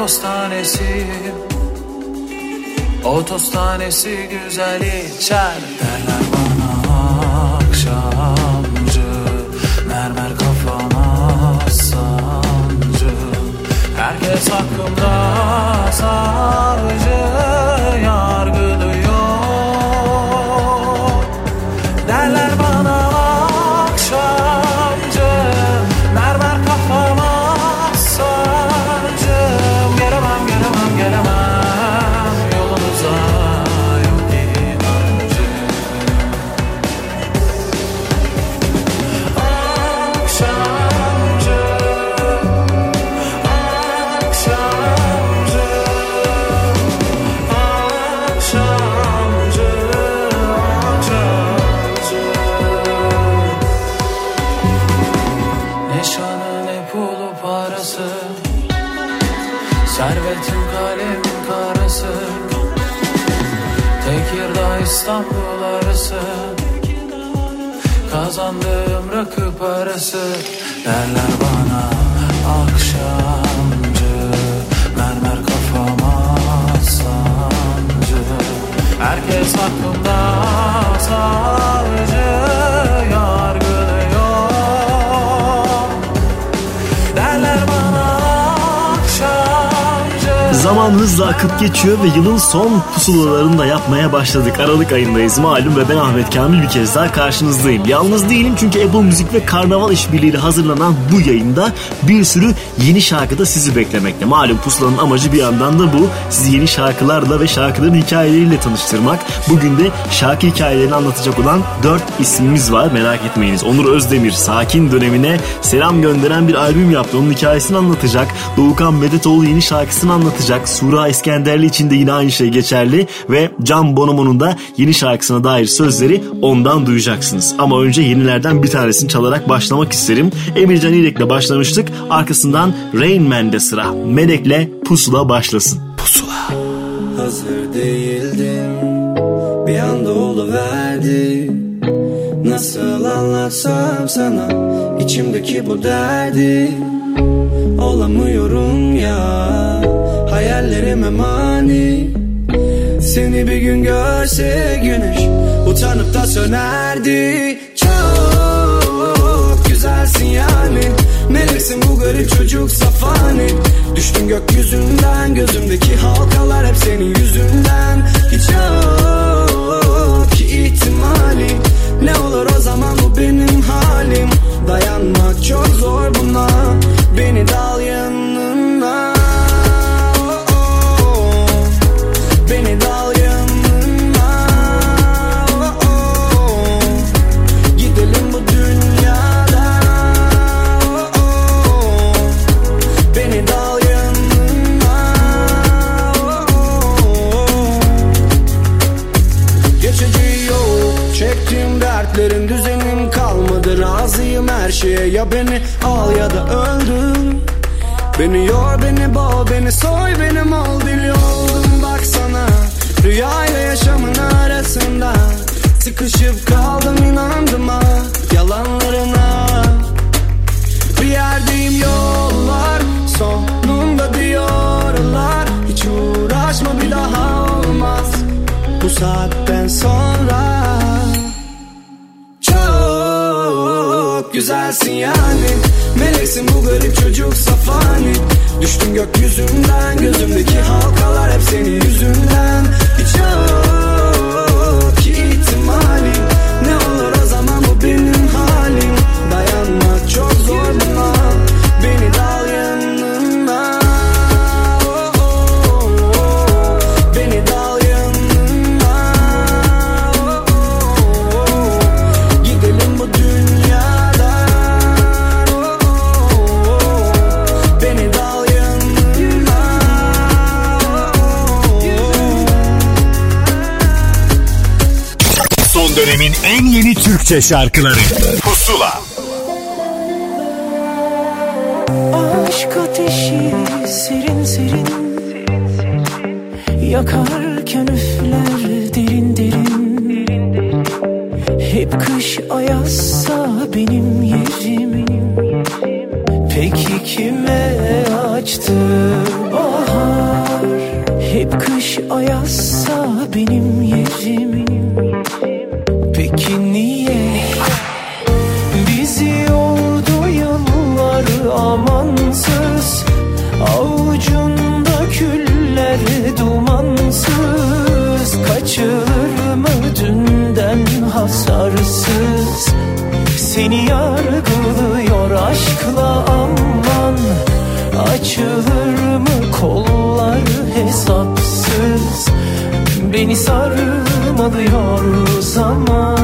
Toz tanesiyim O tanesi güzel içer. Derler bana akşamcı. Mermer kafama sancı. Herkes hakkımda savcı Yargılıyor parası. Derler bana akşamcı Mermer kafama sancı. Herkes hakkında savcı Zaman hızla akıp geçiyor ve yılın son pusulalarını da yapmaya başladık. Aralık ayındayız malum ve ben Ahmet Kamil bir kez daha karşınızdayım. Yalnız değilim çünkü Apple Müzik ve Karnaval işbirliğiyle hazırlanan bu yayında bir sürü yeni şarkıda sizi beklemekte. Malum pusulanın amacı bir yandan da bu. Sizi yeni şarkılarla ve şarkıların hikayeleriyle tanıştırmak. Bugün de şarkı hikayelerini anlatacak olan 4 ismimiz var merak etmeyiniz. Onur Özdemir sakin dönemine selam gönderen bir albüm yaptı. Onun hikayesini anlatacak. Doğukan Medetoğlu yeni şarkısını anlatacak. Sura İskenderli için de yine aynı şey geçerli ve Can Bonomo'nun da yeni şarkısına dair sözleri ondan duyacaksınız. Ama önce yenilerden bir tanesini çalarak başlamak isterim. Emircan İrek'le başlamıştık. Arkasından Rain Man'de sıra. Melek'le Pusula başlasın. Pusula. Hazır değildim Bir anda oluverdi Nasıl anlatsam sana içimdeki bu derdi Olamıyorum Hayallerime mani. Seni bir gün görse güneş Utanıp da sönerdi. Çok güzelsin yani. Meleksin bu garip çocuk safani. Düştüm gökyüzünden Gözümdeki halkalar hep senin yüzünden. Hiç yok ki ihtimali. Ne olur o zaman bu benim halim. Dayanmak çok zor buna. Beni dal yanına güzelsin yani? Meleksin bu garip çocuk safani. Düştüm gökyüzünden Gözümdeki halkalar hep senin yüzünden. Hiç yok Türkçe şarkıları. Pusula. Aşk ateşi serin serin. Yakarken üfler derin derin. Hep kış ayazsa benim yerim. Peki kime açtı Seni yargılıyor aşkla aman. Açılır mı kollar hesapsız? Beni sarmalıyor zaman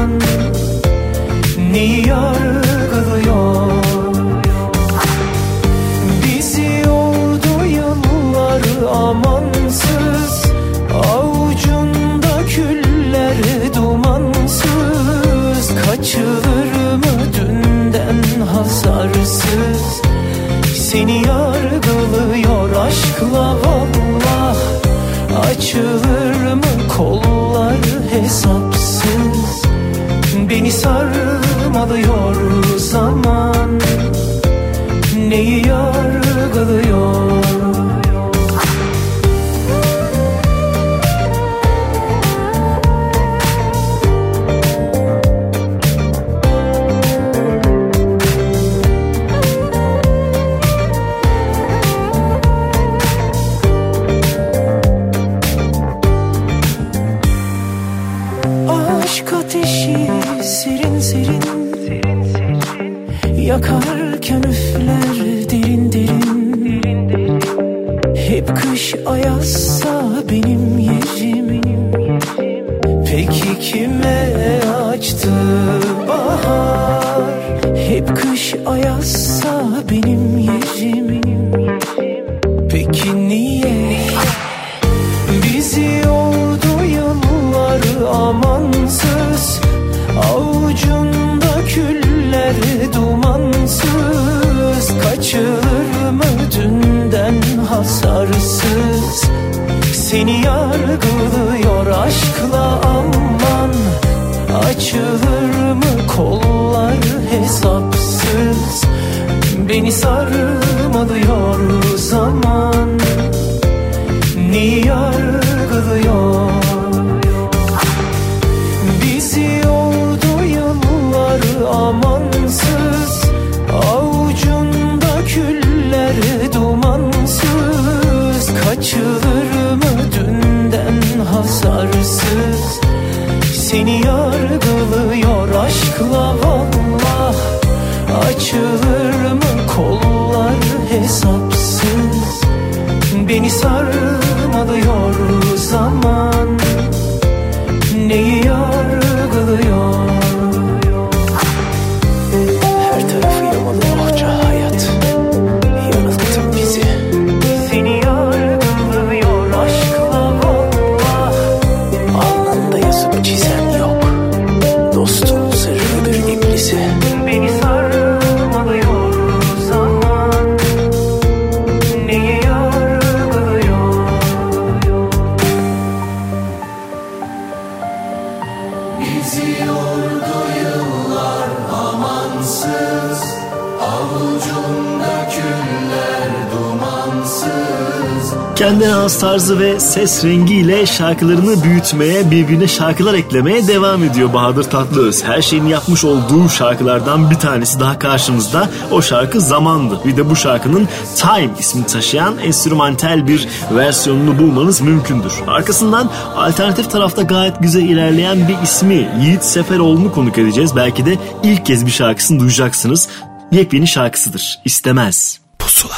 Kendine has tarzı ve ses rengiyle şarkılarını büyütmeye, birbirine şarkılar eklemeye devam ediyor Bahadır Tatlıöz. Her şeyini yapmış olduğu şarkılardan bir tanesi daha karşımızda. O şarkı Zamandı. Bir de bu şarkının Time ismini taşıyan enstrümantal bir versiyonunu bulmanız mümkündür. Arkasından alternatif tarafta gayet güzel ilerleyen bir ismi Yiğit Seferoğlu'nu konuk edeceğiz. Belki de ilk kez bir şarkısını duyacaksınız. Yepyeni şarkısıdır. İstemez. Pusula.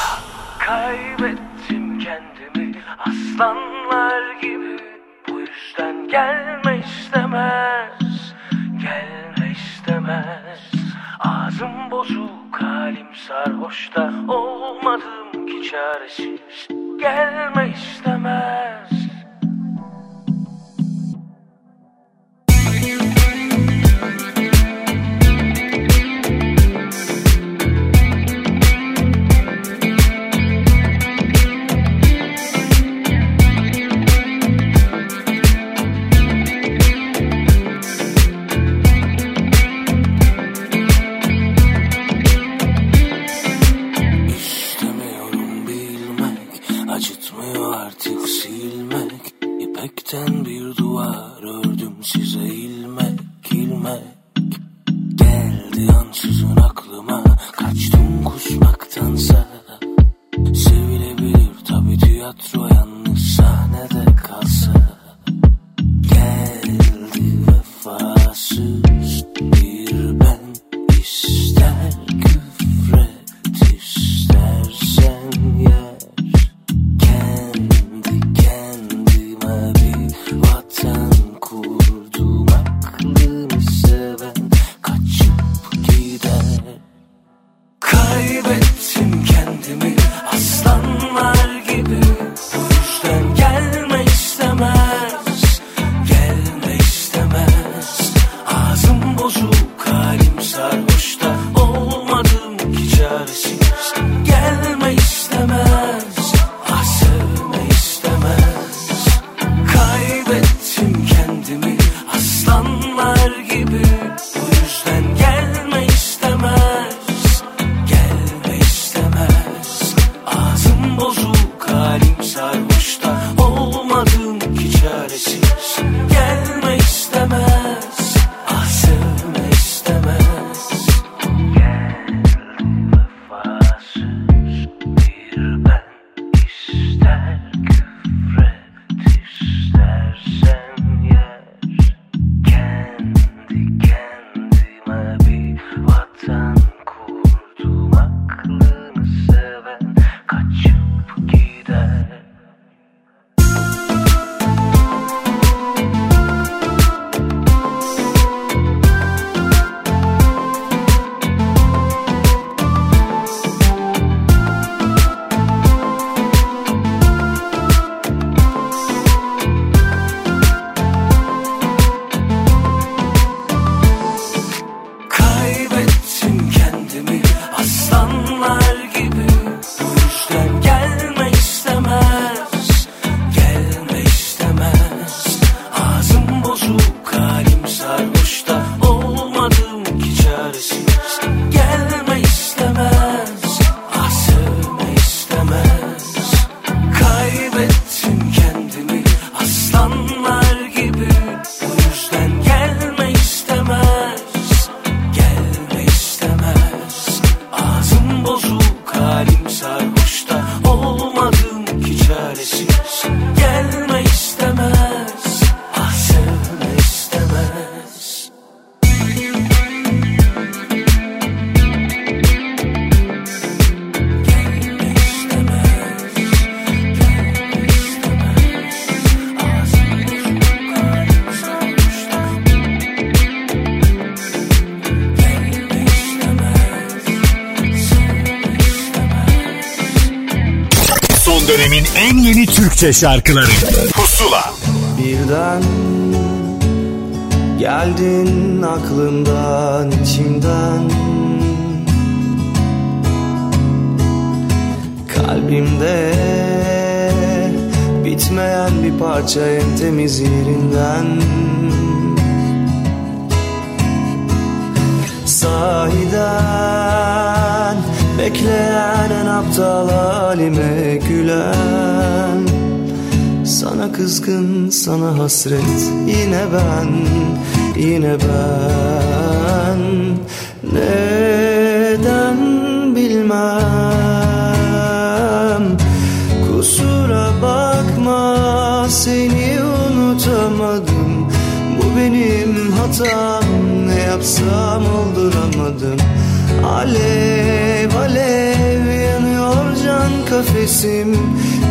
Kendimi aslanlar gibi. Bu yüzden gelme istemez Gelme istemez. Ağzım bozuk halim sarhoşta Olmadım ki çaresiz. Gelme istemez Türkçe şarkıları. Pusula. Birden Geldin aklımdan içimden. Kalbimde Bitmeyen bir parça en temiz yerinden. Sahiden Bekleyen en aptal halime gülen kızgın sana hasret. Yine ben, yine ben. Neden bilmem? Kusura bakma seni unutamadım. Bu benim hatam ne yapsam olduramadım. Alev alev yanıyor can kafesim.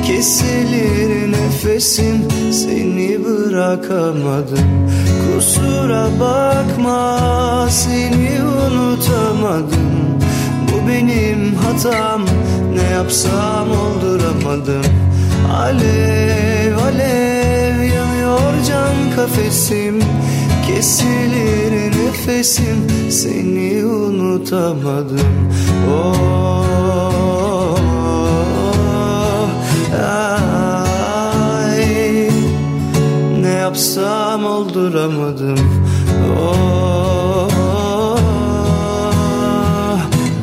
Kesilir nefesim seni bırakamadım. Kusura bakma seni unutamadım. Bu benim hatam ne yapsam olduramadım. Alev alev yanıyor can kafesim. Kesilir nefesim seni unutamadım. Oh. yapsam olduramadım. Oh,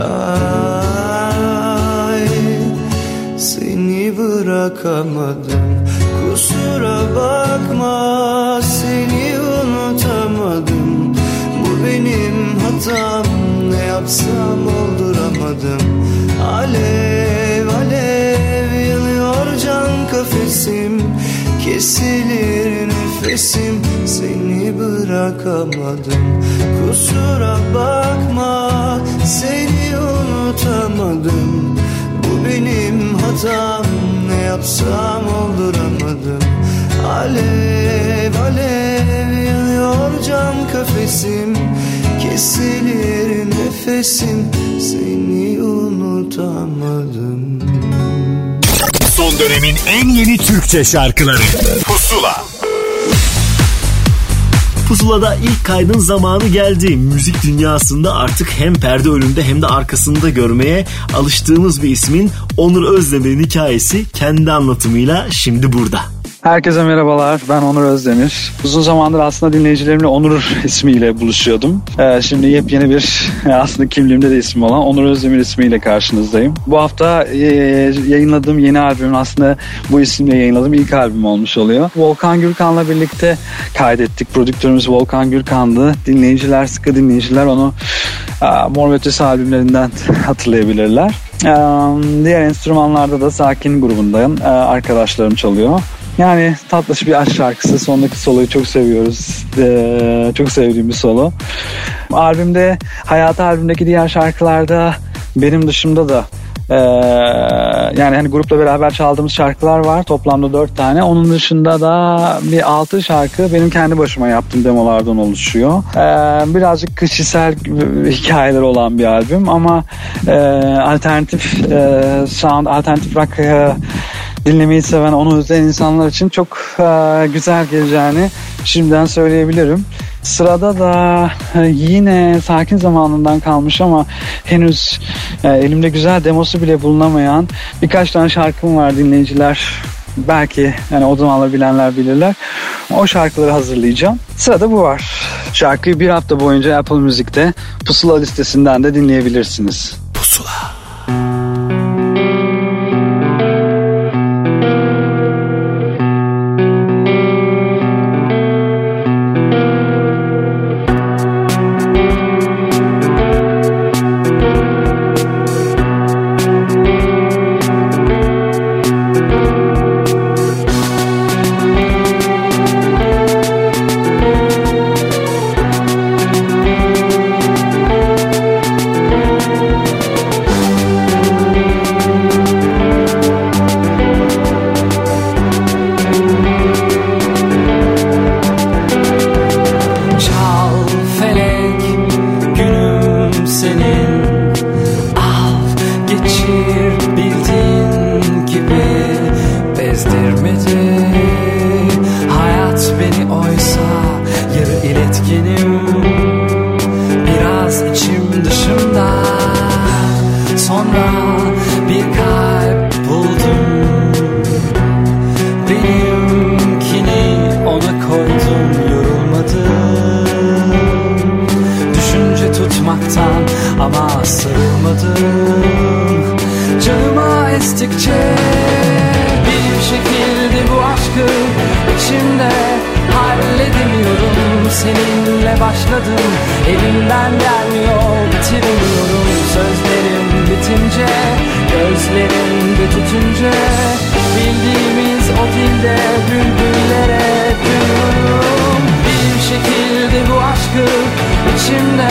ah, ay, Seni bırakamadım. Kusura bakma. Bırakamadım Kusura bakma seni unutamadım. Bu benim hatam ne yapsam olduramadım. Alev alev yanıyor can kafesim. Kesilir nefesim seni unutamadım. Son dönemin en yeni Türkçe şarkıları Pusula'da ilk kaydın zamanı geldi. Müzik dünyasında artık hem perde önünde hem de arkasında görmeye alıştığımız bir ismin Onur Özdemir'in hikayesi kendi anlatımıyla şimdi burada. Herkese merhabalar. Ben Onur Özdemir. Uzun zamandır aslında dinleyicilerimle Onur ismiyle buluşuyordum. Ee, şimdi yepyeni bir aslında kimliğimde de ismi olan Onur Özdemir ismiyle karşınızdayım. Bu hafta e, yayınladığım yeni albüm aslında bu isimle yayınladığım ilk albüm olmuş oluyor. Volkan Gürkan'la birlikte kaydettik. Prodüktörümüz Volkan Gürkan'dı. Dinleyiciler, sıkı dinleyiciler onu e, Mor Ötesi albümlerinden hatırlayabilirler. Ee, diğer enstrümanlarda da Sakin grubundayım. Ee, arkadaşlarım çalıyor. Yani tatlış bir aşk şarkısı. Sondaki soloyu çok seviyoruz. Ee, çok sevdiğim bir solo. Albümde, Hayatı albümdeki diğer şarkılarda benim dışımda da ee, yani hani grupla beraber çaldığımız şarkılar var toplamda dört tane onun dışında da bir altı şarkı benim kendi başıma yaptığım demolardan oluşuyor ee, birazcık kişisel hikayeler olan bir albüm ama e, alternatif e, sound alternatif rock e, dinlemeyi seven, onu özleyen insanlar için çok e, güzel geleceğini şimdiden söyleyebilirim. Sırada da e, yine sakin zamanından kalmış ama henüz e, elimde güzel demosu bile bulunamayan birkaç tane şarkım var dinleyiciler. Belki yani o zamanlar bilenler bilirler. O şarkıları hazırlayacağım. Sırada bu var. Şarkıyı bir hafta boyunca Apple Müzik'te Pusula listesinden de dinleyebilirsiniz. Pusula bir gittikçe Bir şekilde bu aşkı içimde halledemiyorum. Seninle başladım elimden gelmiyor bitiremiyorum. Sözlerim bitince gözlerimde tutunca Bildiğimiz o dilde bülbüllere duyuyorum. Bir şekilde bu aşkı içimde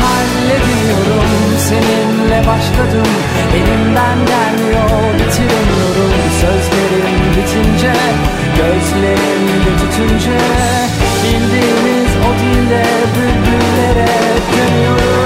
halledemiyorum. Seninle başladım. Elimden gelmiyor bitiremiyorum. Sözlerim bitince Gözlerim de tutunca Bildiğimiz o dilde Bülbüllere dönüyorum.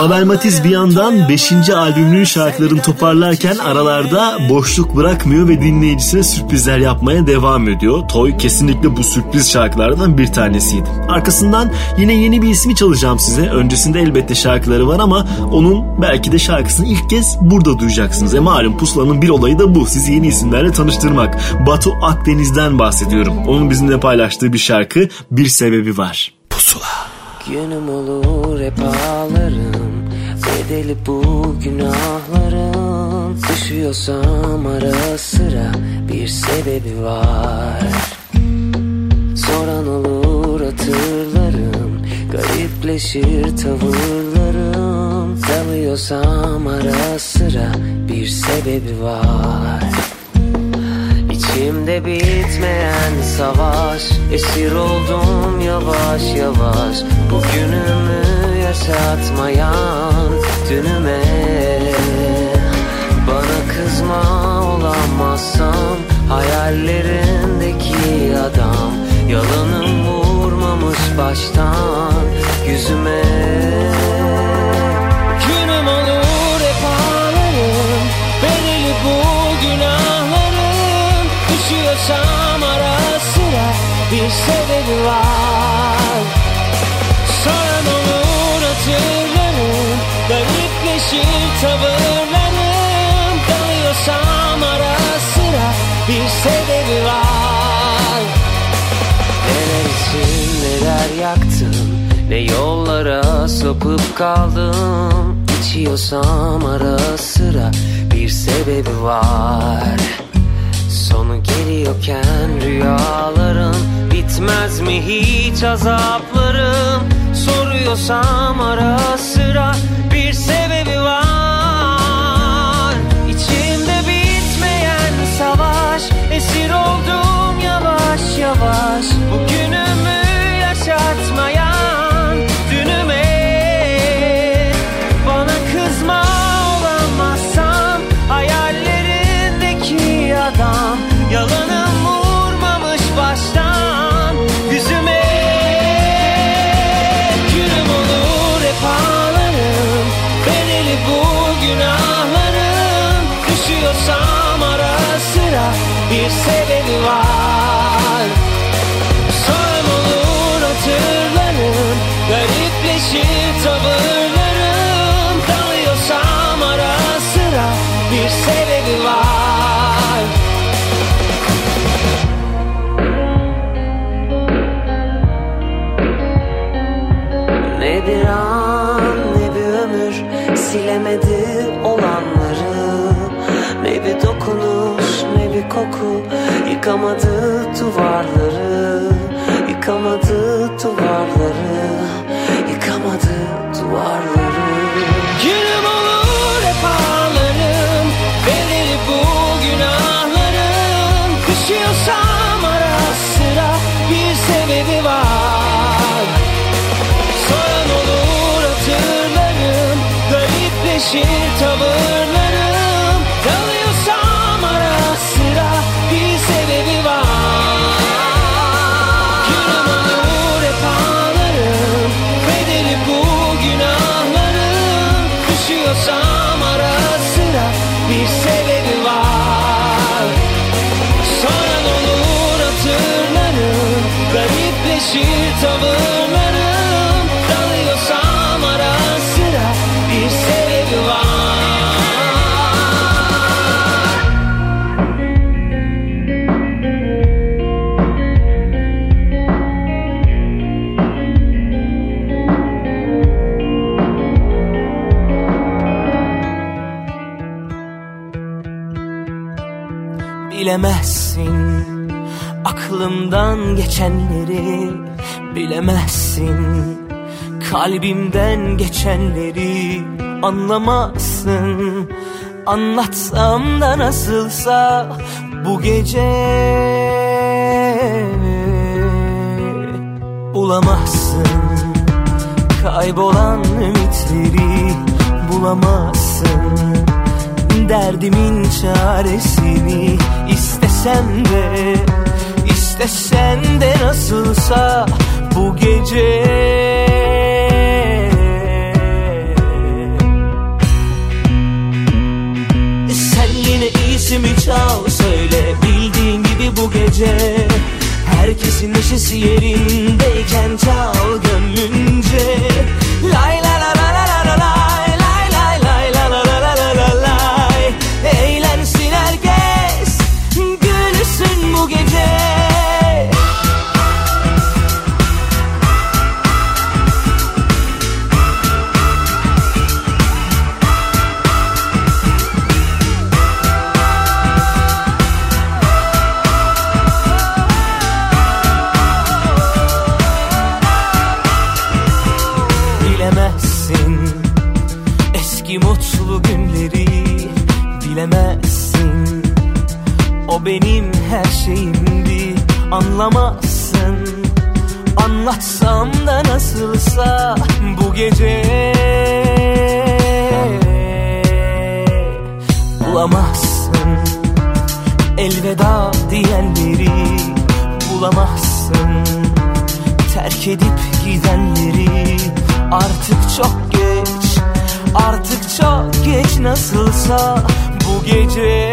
Mabel Matiz bir yandan 5. albümünün şarkılarını toparlarken aralarda boşluk bırakmıyor ve dinleyicisine sürprizler yapmaya devam ediyor. Toy kesinlikle bu sürpriz şarkılardan bir tanesiydi. Arkasından yine yeni bir ismi çalacağım size. Öncesinde elbette şarkıları var ama onun belki de şarkısını ilk kez burada duyacaksınız. E malum Pusula'nın bir olayı da bu. Sizi yeni isimlerle tanıştırmak. Batu Akdeniz'den bahsediyorum. Onun bizimle paylaştığı bir şarkı bir sebebi var. Pusula. Günüm olur hep ağlarım bedeli bu günahların. Düşüyorsam ara sıra bir sebebi var. Soran olur hatırlarım Garipleşir tavırlarım. Dalıyorsam ara sıra bir sebebi var. İçimde bitmeyen savaş Esir oldum yavaş yavaş. Bugünümü yaşatmayan dünüme Bana kızma olamazsam Hayallerindeki adam. Yalanım vurmamış baştan yüzüme. Günüm olur hep ağlarım. Bedeli bu günahlarım. Düşüyorsam ara sıra bir sebebi var. Soran olur hatırlarım Garipleşir tavırlarım Dalıyorsam ara sıra bir sebebi var. Neler için neler yaktım Ne yollara sapıp kaldım İçiyorsam ara sıra bir sebebi var. Sonu geliyorken rüyalarım Bitmez mi hiç azaplarım? Soruyorsam ara sıra bir sebebi Esir oldum yavaş yavaş. Bugünümü yaşatmayan silemedi olanları. Ne bir dokunuş ne bir koku yıkamadı duvarları. Yıkamadı duvarları Yıkamadı duvarları Garipleşir tavırlarım aklımdan geçenleri Bilemezsin. Kalbimden geçenleri Anlamazsın. Anlatsam da nasılsa bu gece Bulamazsın. Kaybolan ümitleri bulamazsın. Derdimin çaresini istesem de istesen de nasılsa bu gece. Sen yine iyisimi çal söyle. Bildiğin gibi bu gece Herkesin neşesi yerindeyken çal gönlünce Bulamazsın. Terk edip gidenleri Artık çok geç Artık çok geç nasılsa Bu gece.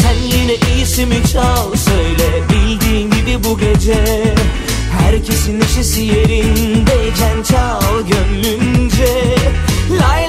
Sen yine iyisi mi çal söyle bildiğin gibi bu gece. Herkesin neşesi yerindeyken çal gönlünce. Lay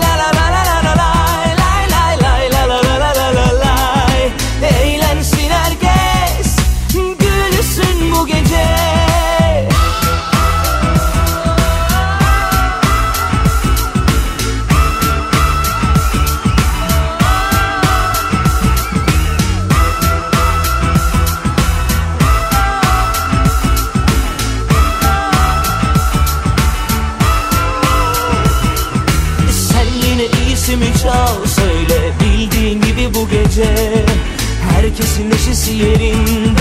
gece Herkesin neşesi yerindeyken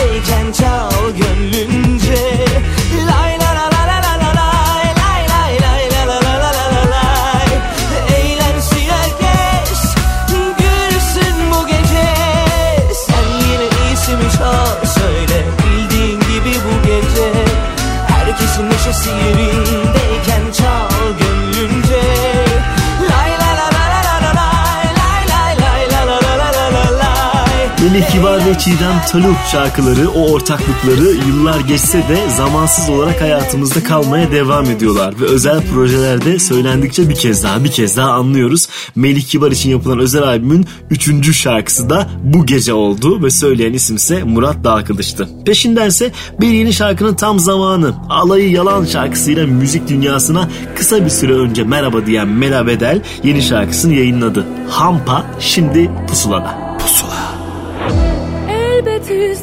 Melih Kibar ve Çiğdem Taluk şarkıları, o ortaklıkları yıllar geçse de zamansız olarak hayatımızda kalmaya devam ediyorlar. Ve özel projelerde söylendikçe bir kez daha bir kez daha anlıyoruz. Melih Kibar için yapılan özel albümün 3. şarkısı da bu gece oldu ve söyleyen isimse Murat Dağkılıç'tı. Peşindense bir yeni şarkının tam zamanı. Alayı Yalan şarkısıyla müzik dünyasına kısa bir süre önce merhaba diyen Mela Bedel yeni şarkısını yayınladı. Hampa şimdi pusulada. Elbet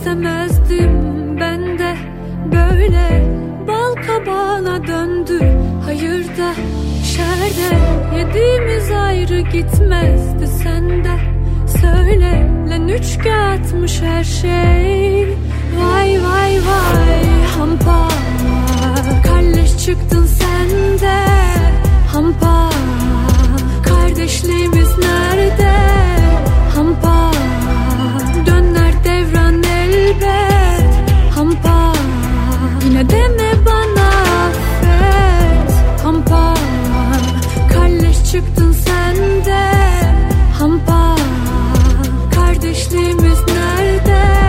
istemezdim ben de. Böyle bal kabağına döndü. Hayırda şerde yediğimiz ayrı gitmezdi sende. Söyle lan üç kağıtmış her şey. Vay vay vay hampa. Kalleş çıktın sen de hampa. Kardeşliğimiz nerede? Hampa yine deme bana affet. Hampa kalleş çıktın sen de. Hampa kardeşliğimiz nerede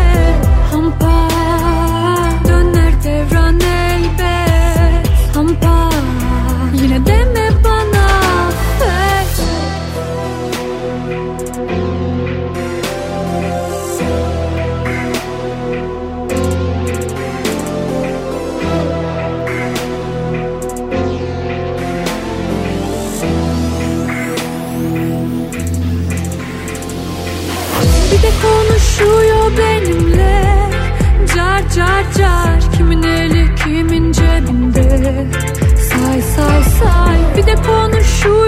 Say say say. Bir de konuşuyor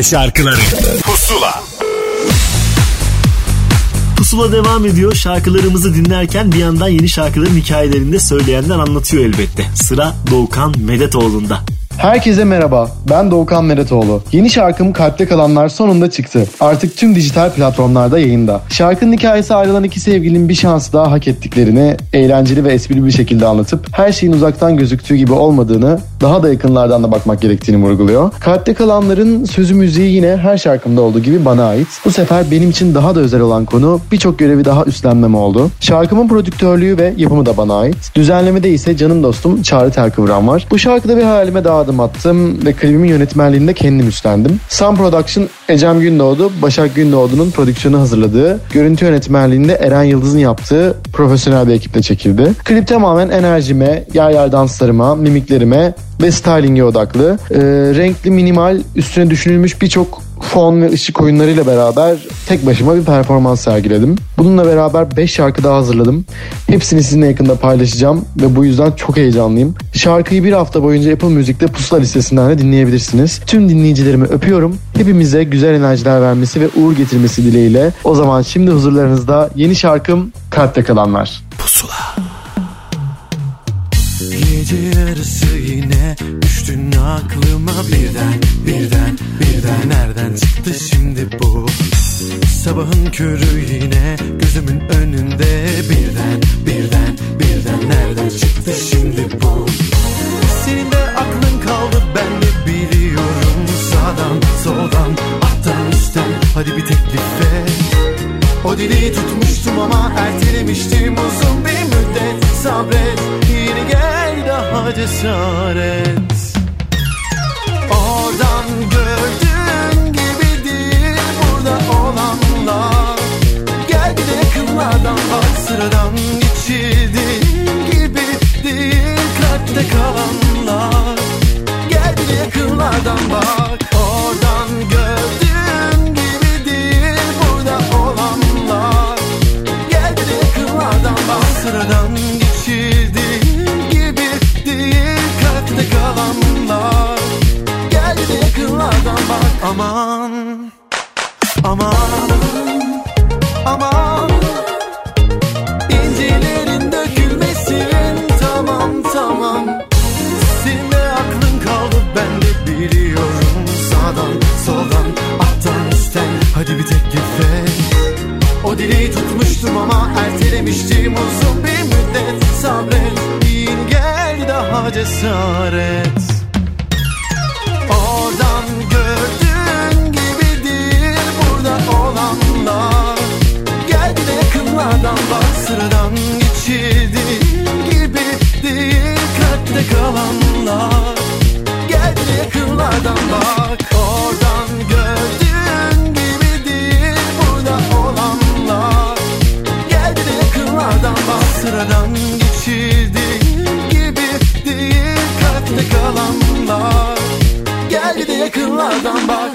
Türkçe şarkıları Pusula Pusula devam ediyor. Şarkılarımızı dinlerken bir yandan yeni şarkıların hikayelerini de söyleyenler anlatıyor elbette. Sıra Doğukan Medetoğlu'nda. Herkese merhaba. Ben Doğukan Meretoğlu. Yeni şarkım Kalpte Kalanlar sonunda çıktı. Artık tüm dijital platformlarda yayında. Şarkının hikayesi ayrılan iki sevgilinin bir şansı daha hak ettiklerini eğlenceli ve esprili bir şekilde anlatıp her şeyin uzaktan gözüktüğü gibi olmadığını, daha da yakınlardan da bakmak gerektiğini vurguluyor. Kalpte Kalanlar'ın sözü müziği yine her şarkımda olduğu gibi bana ait. Bu sefer benim için daha da özel olan konu birçok görevi daha üstlenmem oldu. Şarkımın prodüktörlüğü ve yapımı da bana ait. Düzenlemede ise canım dostum Çağrı Terkıvran var. Bu şarkıda bir hayalime daha adım attım ve klibimin yönetmenliğini de kendim üstlendim. Sun Production Ecem Gündoğdu, Başak Gündoğdu'nun prodüksiyonu hazırladığı, görüntü yönetmenliğinde Eren Yıldız'ın yaptığı profesyonel bir ekiple çekildi. Klip tamamen enerjime, yer yer danslarıma, mimiklerime ve styling'e odaklı. Ee, renkli, minimal, üstüne düşünülmüş birçok fon ve ışık oyunlarıyla beraber tek başıma bir performans sergiledim. Bununla beraber 5 şarkı daha hazırladım. Hepsini sizinle yakında paylaşacağım ve bu yüzden çok heyecanlıyım. Şarkıyı bir hafta boyunca Apple Müzik'te pusula listesinden de dinleyebilirsiniz. Tüm dinleyicilerimi öpüyorum. Hepimize güzel enerjiler vermesi ve uğur getirmesi dileğiyle. O zaman şimdi huzurlarınızda yeni şarkım Kalpte Kalanlar. Gece yarısı yine düştün aklıma birden birden birden. Nereden çıktı şimdi bu? Sabahın körü yine gözümün önünde. Birden birden birden. Nereden çıktı şimdi bu? Senin de aklın kaldı ben de biliyorum. Sağdan soldan alttan üstten. Hadi bir teklif et o dili tutmuştum ama ertelemiştim uzun bir müddet. Sabret yine gel daha cesaret Oradan gördüğün gibi değil burada olanlar. Gel bir de yakınlardan bak sıradan geçildiğin gibi değil kalpte kalanlar. Gel bir de yakınlardan bak oradan gördüğün gibi değil burada olanlar. Gel bir de yakınlardan bak sıradan Aman aman İncilerin dökülmesin. Tamam tamam. Senin de aklın kaldı ben de biliyorum. Sağdan soldan alttan üstten. Hadi bir teklif et O dileği tutmuştum ama ertelemiştim uzun bir müddet. Sabret gel daha cesaret. Oradan burada olanlar. Gel bir de yakınlardan bak sıradan geçirdiğin gibi değil kalpte kalanlar. Gel bir de yakınlardan bak oradan gördüğün gibi değil burada olanlar. Gel bir de yakınlardan bak sıradan geçirdiğin gibi değil kalpte kalanlar. Gel bir de yakınlardan bak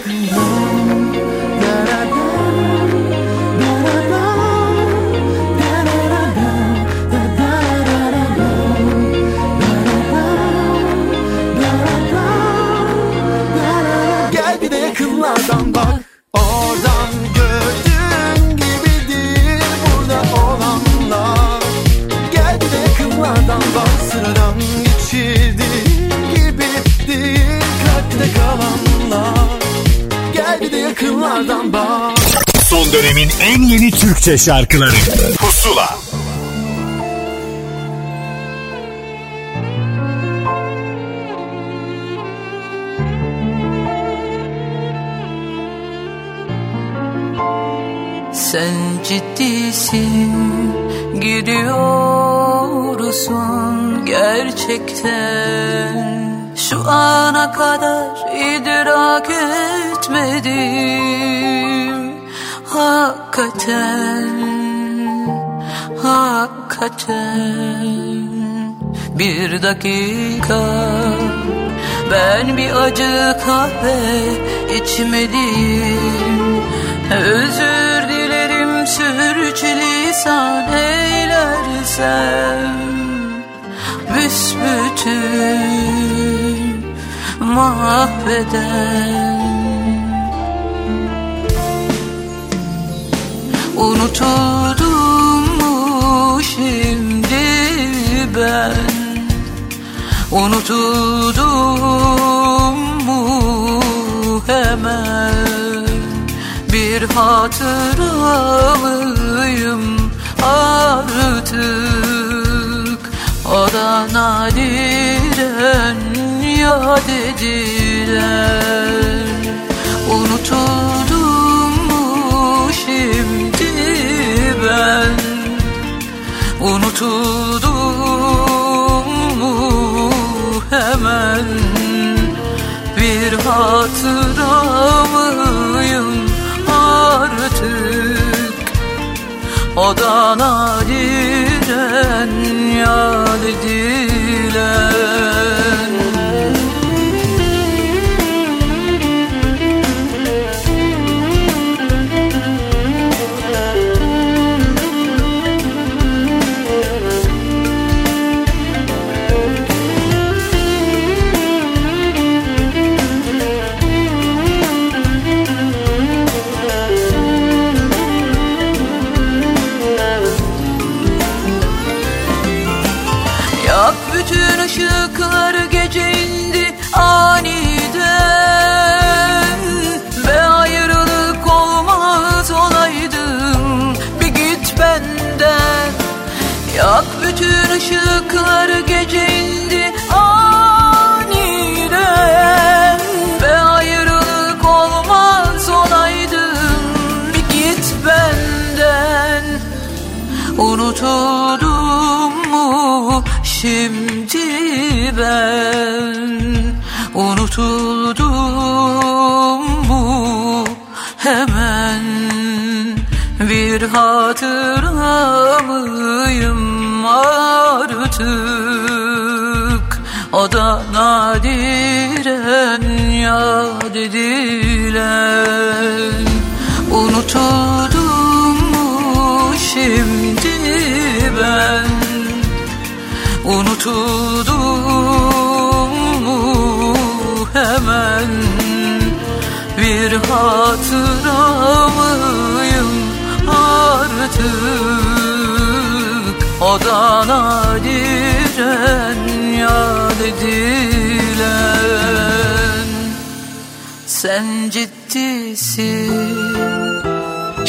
yakınlardan bak Oradan gördüğün gibi değil burada olanlar. Gel bir de yakınlardan bak sıradan geçirdiğin gibi değil kalpte kalanlar. Gel bir de yakınlardan bak. Son dönemin en yeni Türkçe şarkıları. Pusula gerçekten Şu ana kadar idrak etmedim. Hakikaten, hakikaten. Bir dakika ben bir acı kahve içmeliyim Özür dilerim sürçülisan eylersem Büsbütün mahveden. Unutuldum mu şimdi ben? Unutuldum mu hemen? Bir hatıra mıyım artık da nadiren yad edilen. Unutuldum mu şimdi ben? Unutuldum mu hemen? Bir hatıra mıyım artık. O da nadiren yad edilen mu şimdi ben Unutuldum mu hemen. Bir hatıra mıyım artık. O da nadiren yad edilen. Unutuldum mu şimdi ben Unutuldum mu hemen? Bir hatıra mıyım artık. Odana giren yad edilen Sen ciddisin.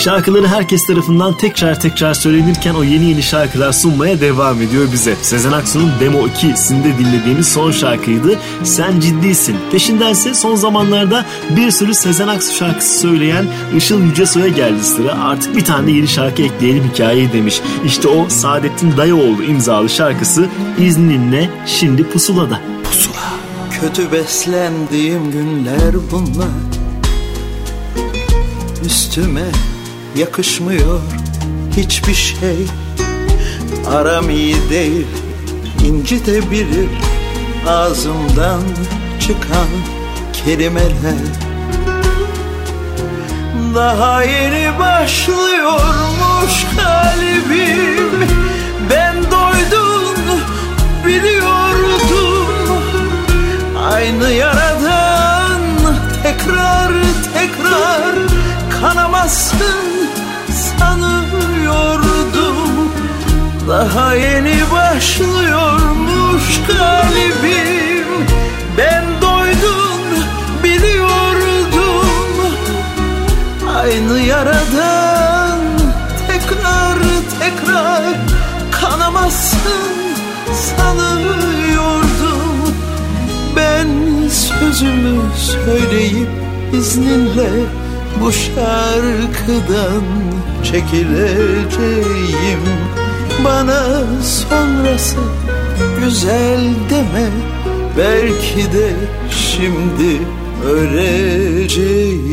Şarkıları herkes tarafından tekrar tekrar söylenirken o yeni yeni şarkılar sunmaya devam ediyor bize. Sezen Aksu'nun Demo 2'sinde dinlediğimiz son şarkıydı. Sen ciddisin. Peşindense son zamanlarda bir sürü Sezen Aksu şarkısı söyleyen Işıl Yücesoy'a geldi sıra. Artık bir tane yeni şarkı ekleyelim hikayeyi demiş. İşte o Saadettin Dayıoğlu imzalı şarkısı İzninle şimdi pusulada. Pusula. Kötü beslendiğim günler bunlar Üstüme yakışmıyor hiçbir şey. Aram iyi değil incitebilir ağzımdan çıkan kelimeler. Daha yeni başlıyormuş kalbim. Ben doydum biliyordum. Aynı yaradan tekrar tekrar kanamazsın sanıyordum. Daha yeni başlıyormuş kalbim Ben doydum biliyordum. Aynı yaradan tekrar tekrar kanamazsın sanıyordum. Ben sözümü söyleyip izninle bu şarkıdan çekileceğim. Bana sonrası güzel deme. Belki de şimdi öleceğim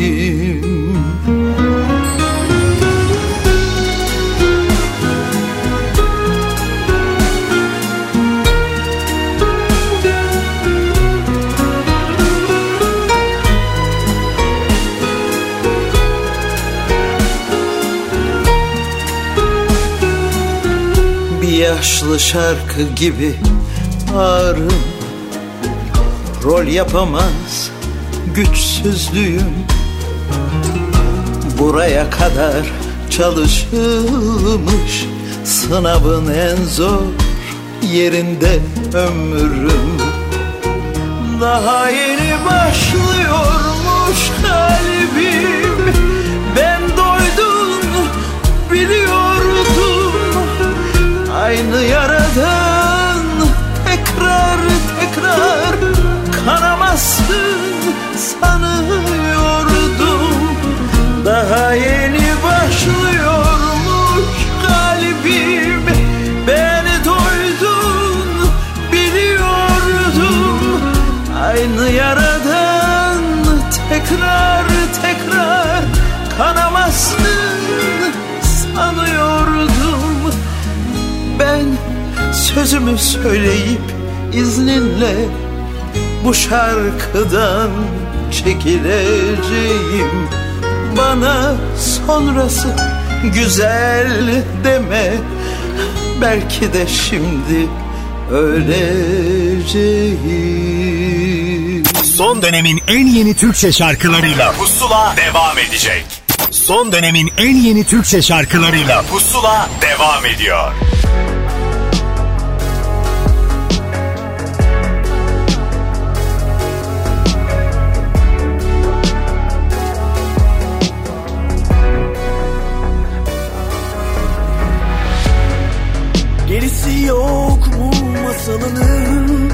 yaşlı şarkı gibi ağrım Rol yapamaz güçsüzlüğüm Buraya kadar çalışılmış Sınavın en zor yerinde ömrüm. Daha yeni başlıyormuş kalbim Aynı yaradan tekrar tekrar kanamazsın sanıyordum. Daha yeni başlıyormuş kalbim. Beni doydun biliyordum. Aynı yaradan tekrar tekrar kanamazsın sözümü söyleyip izninle bu şarkıdan çekileceğim Bana sonrası güzel deme Belki de şimdi öleceğim Son dönemin en yeni Türkçe şarkılarıyla Pusula devam edecek. Son dönemin en yeni Türkçe şarkılarıyla Pusula devam ediyor. Masalının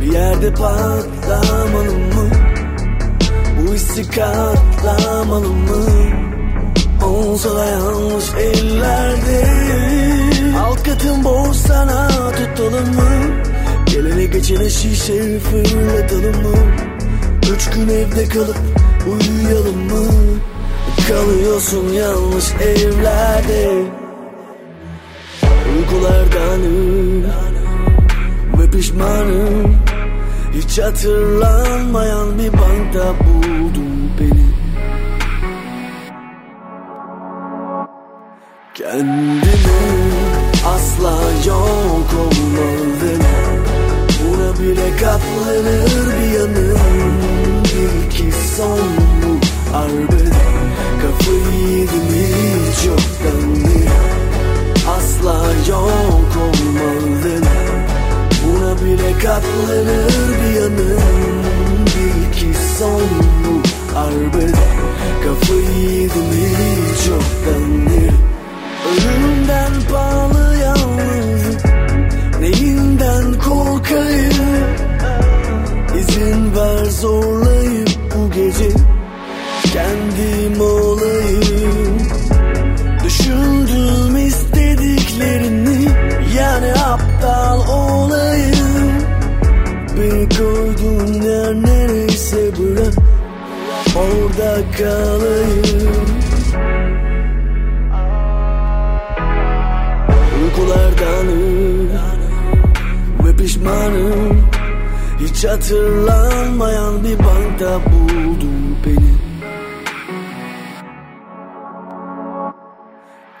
Bir yerde patlamalı mı? Bu hissi katlamalı mı? Olsa da yanlış ellerde Alt katın boş sana tutalım mı? Gelene geçene şişe fırlatalım mı? Üç gün evde kalıp uyuyalım mı? Kalıyorsun yanlış evlerde. Uykulardanım pişmanım. Hiç hatırlanmayan bir bankta buldum beni. Kendimi asla yok olmadım Buna bile katlanır bir yanım. Bil ki son bu Katlanır bir yanım Bil ki son bu harbiden Kafayı yedim hiç çoktan beri Ölümden pahalı yalnız Neyinden korkayım? İzin ver zorla orada kalayım. Uykulardanım ve pişmanım. Hiç hatırlanmayan bir bankta buldum beni.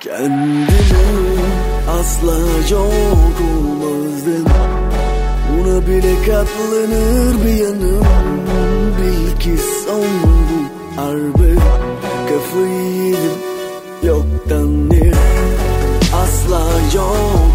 Kendimi asla yok olmazdım. Buna bile katlanır bir yanım. Bil ki son bu harbe Kafayı yedim yoktan bir Asla yok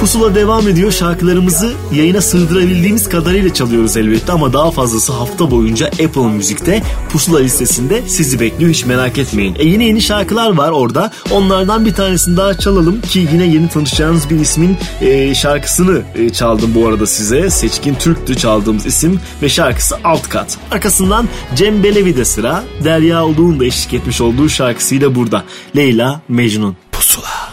Pusula devam ediyor. Şarkılarımızı yayına sığdırabildiğimiz kadarıyla çalıyoruz elbette ama daha fazlası hafta boyunca Apple Müzik'te Pusula listesinde sizi bekliyor hiç merak etmeyin. E yine yeni şarkılar var orada. Onlardan bir tanesini daha çalalım ki yine yeni tanışacağınız bir ismin e, şarkısını e, çaldım bu arada size. Seçkin Türk'tü çaldığımız isim ve şarkısı Alt Kat. Arkasından Cem Belevi de sıra. Derya Uluğ'un da eşlik etmiş olduğu şarkısıyla burada. Leyla Mecnun. Pusula.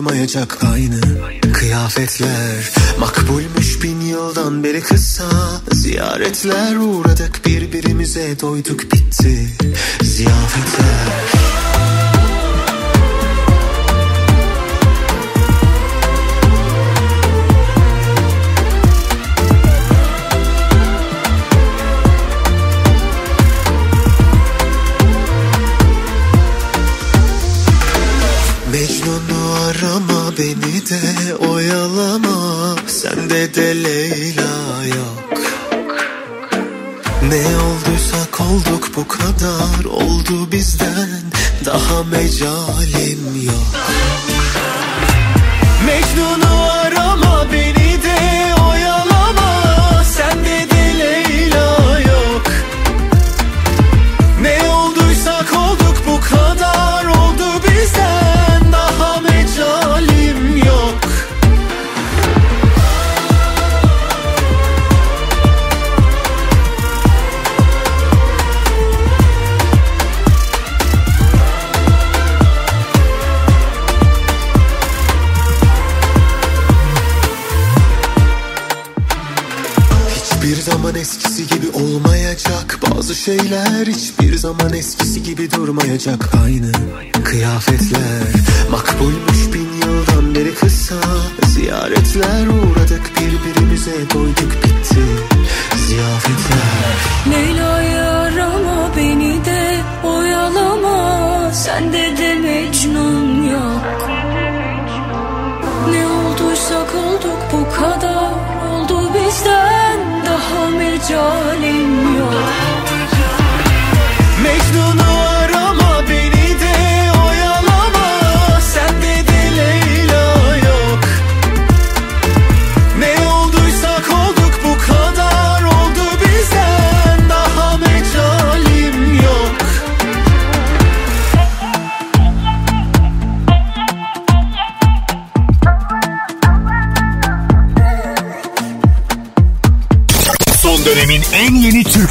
Durmayacak Aynı kıyafetler. Makbulmuş bin yıldan beri kısa Ziyaretler uğradık. Birbirimize doyduk bitti Ziyafetler kadar oldu bizden. Daha mecalim zaman eskisi gibi durmayacak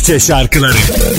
Türkçe şarkıları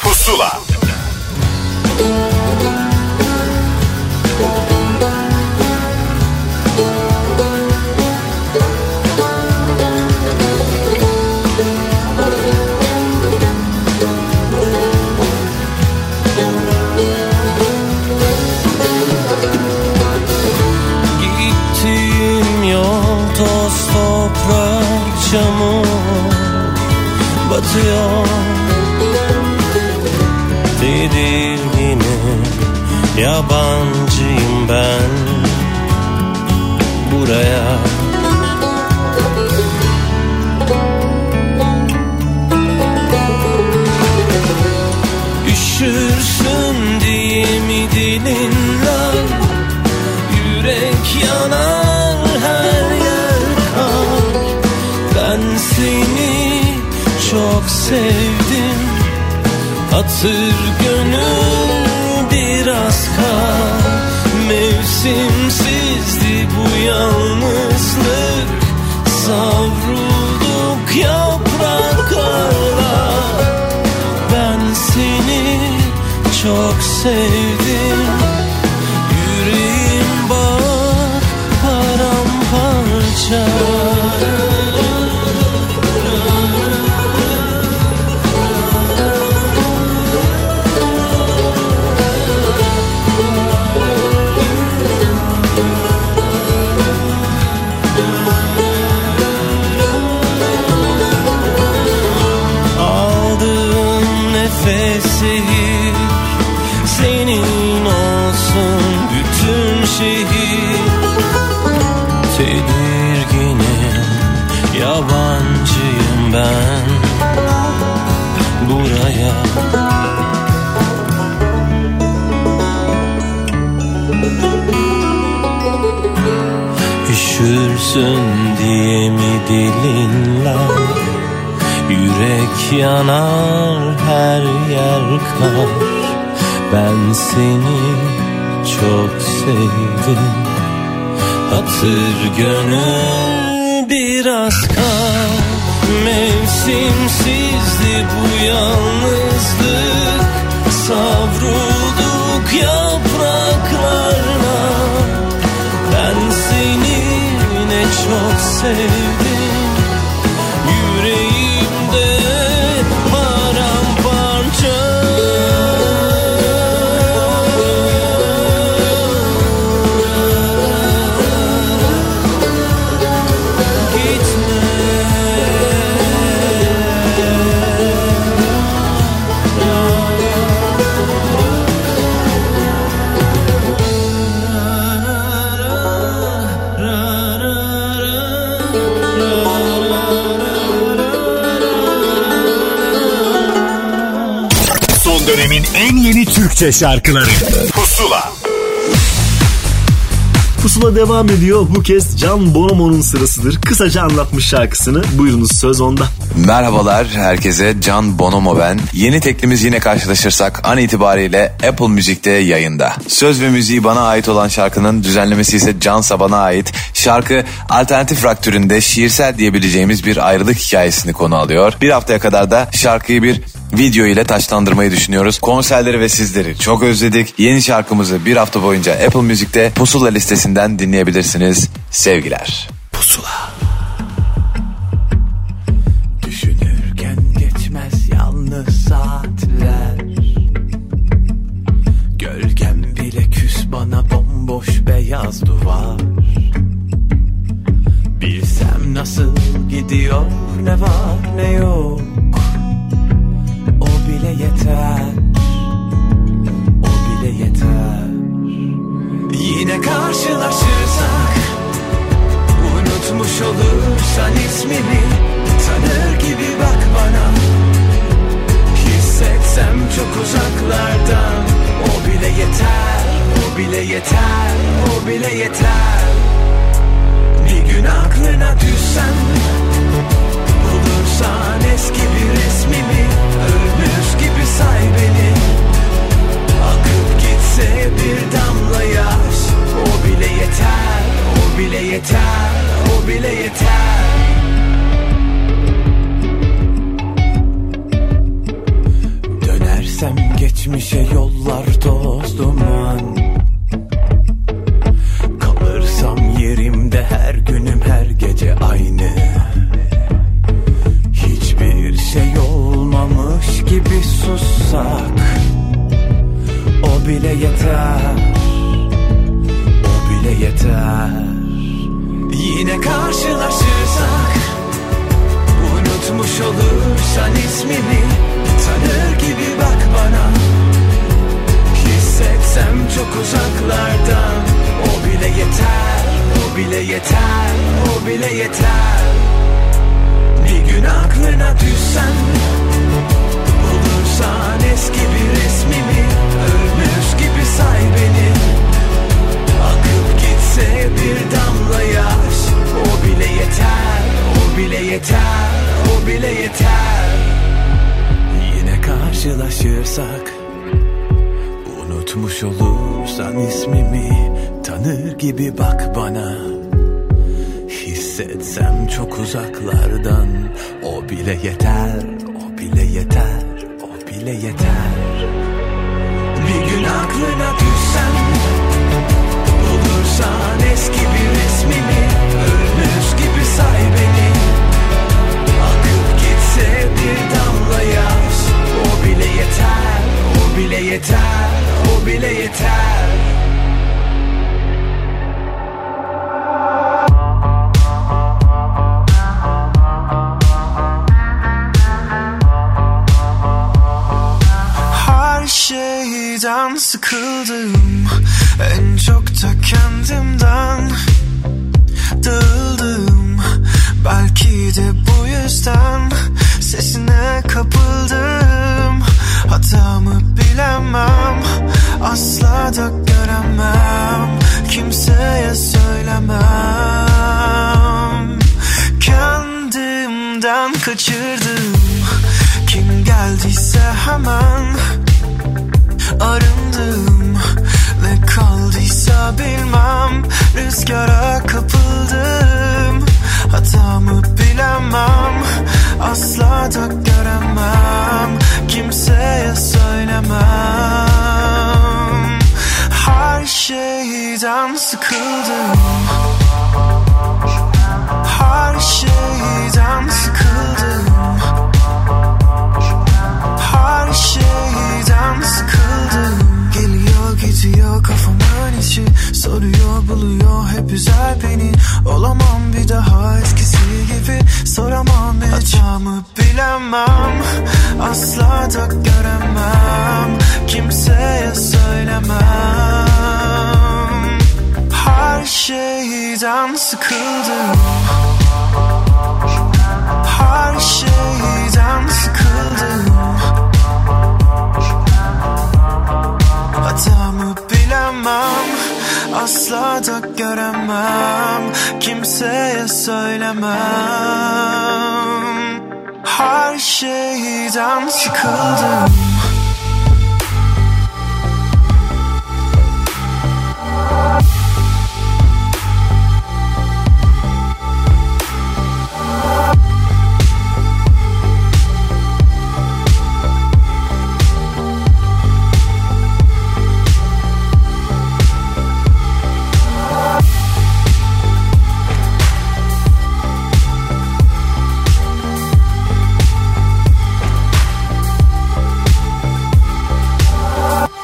sevdim. Hatır gönül biraz kal Mevsimsizdi bu yalnızlık. Savrulduk yapraklarla Ben seni çok sevdim Üşürsün diye mi dilinler Yürek yanar her yer kar. Ben seni çok sevdim. Hatır gönül biraz kal Mevsimsizdi bu yalnızlık. Savrulduk çok sevdim en yeni Türkçe şarkıları Pusula Pusula devam ediyor. Bu kez Can Bonomo'nun sırasıdır. Kısaca anlatmış şarkısını. Buyurunuz söz onda. Merhabalar herkese Can Bonomo ben. Yeni teklimiz yine karşılaşırsak an itibariyle Apple Müzik'te yayında. Söz ve müziği bana ait olan şarkının düzenlemesi ise Can Saban'a ait. Şarkı alternatif rock türünde şiirsel diyebileceğimiz bir ayrılık hikayesini konu alıyor. Bir haftaya kadar da şarkıyı bir video ile taşlandırmayı düşünüyoruz. Konserleri ve sizleri çok özledik. Yeni şarkımızı bir hafta boyunca Apple Müzik'te Pusula listesinden dinleyebilirsiniz. Sevgiler. Pusula. Düşünürken geçmez yalnız saatler Gölgem bile küs bana bomboş beyaz duvar Bilsem nasıl gidiyor ne var ne yok bile yeter. O bile yeter. Yine karşılaşırsak Unutmuş olursan ismimi Tanır gibi bak bana. Hissetsem çok uzaklardan O bile yeter, o bile yeter, o bile yeter. Bir gün aklına düşsem Bulursan eski bir resmimi gibi say beni. Akıp gitse bir damla yaş O bile yeter, o bile yeter, o bile yeter. Dönersem geçmişe yollar toz duman. Kalırsam yerimde her günüm her gece aynı gibi sussak O bile yeter. O bile yeter. Yine karşılaşırsak Unutmuş olursan ismini Tanır gibi bak bana. Hissetsem çok uzaklardan O bile yeter, o bile yeter, o bile yeter. Bir gün aklına düşsen Bulursan eski bir resmimi Ölmüş gibi say beni. Akıp gitse bir damla yaş O bile yeter, o bile yeter, o bile yeter. Karşılaşırsak Unutmuş olursan ismimi tanır gibi bak bana. Hissetsem çok uzaklardan o bile yeter, o bile yeter, bile yeter. Bir gün aklına düşsem Bulursan eski bir resmimi Ölmüş gibi say beni. Akıp gitse bir damla yaş O bile yeter, o bile yeter, o bile yeter sıkıldım. En çok da kendimden Dağıldım. Belki de bu yüzden Sesine kapıldım. Hatamı bilemem Asla da göremem. Kimseye söylemem. Kendimden kaçırdım. Kim geldiyse hemen Arındım Ne kaldıysa bilmem. Rüzgara kapıldım. Hatamı bilemem. Asla da göremem. Kimseye söylemem. Her şeyden sıkıldım. Her şeyden sıkıldım Gidiyor kafamın içi. Soruyor buluyor. Hep üzer beni. Olamam bir daha eskisi gibi. Soramam Hatamı bilemem. Asla da göremem. Kimseye söylemem. Her şeyden sıkıldım. Her şeyden sıkıldım bilemem Asla da göremem Kimseye söylemem. Her şeyden sıkıldım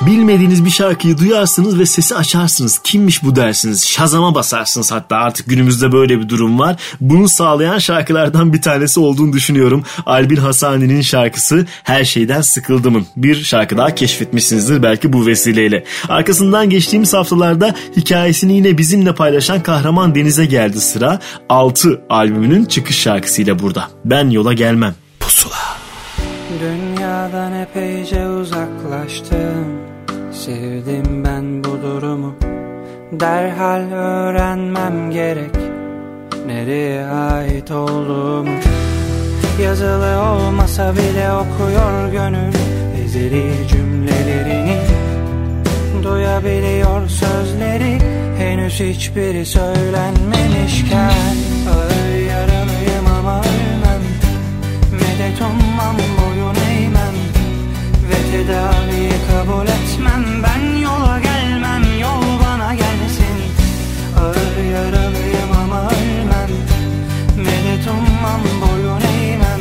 Bilmediğiniz bir şarkıyı duyarsınız ve sesi açarsınız. Kimmiş bu dersiniz. Şazama basarsınız hatta artık günümüzde böyle bir durum var. Bunu sağlayan şarkılardan bir tanesi olduğunu düşünüyorum. Albin Hasani'nin şarkısı Her Şeyden Sıkıldım'ın. Bir şarkı daha keşfetmişsinizdir belki bu vesileyle. Arkasından geçtiğimiz haftalarda hikayesini yine bizimle paylaşan Kahraman Deniz'e geldi sıra. 6 albümünün çıkış şarkısıyla burada. Ben yola gelmem. Pusula. Dünyadan epeyce uzaklaştım Sevdim ben bu durumu. Derhal öğrenmem gerek Nereye ait olduğumu. Yazılı olmasa bile okuyor gönül Ezeli cümlelerini. Duyabiliyor sözleri Henüz hiçbiri söylenmemişken Ağır yaralıyım ama ölmem. Medet ummam boyun eğmem. Ve tedaviyi kabul etmem Ummam boyun eğmem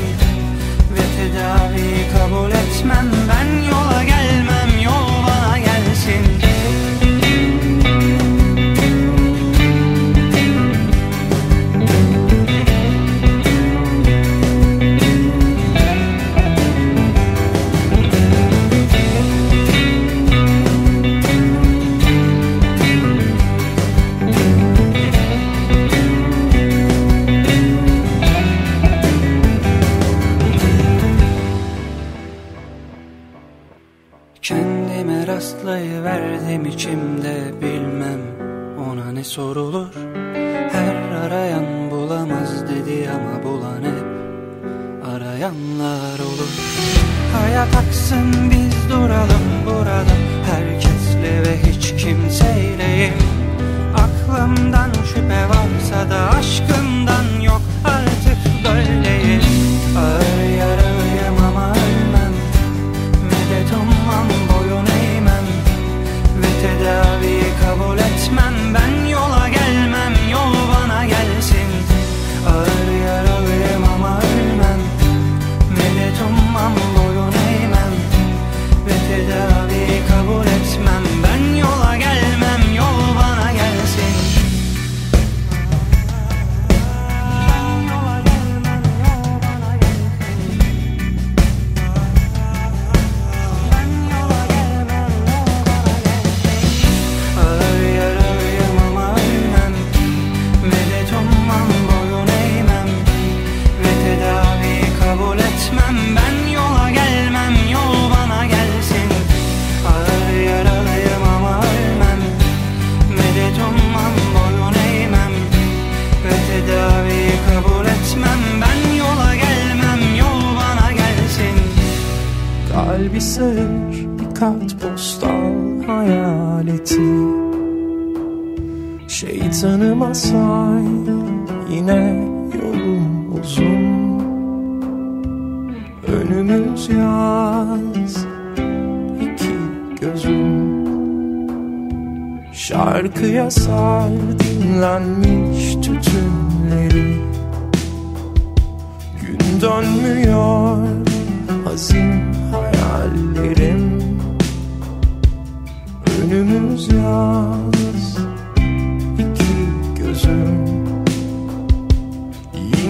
Ve tedaviyi kabul etmem. Ben yola gelmem Patlayıverdim içimde bilmem ona ne sorulur. Her arayan bulamaz dedi ama bulan hep arayanlar olur. Hayat aksın biz duralım burada. Herkesle ve hiç kimseyleyim Aklımdan şüphe varsa da aşkım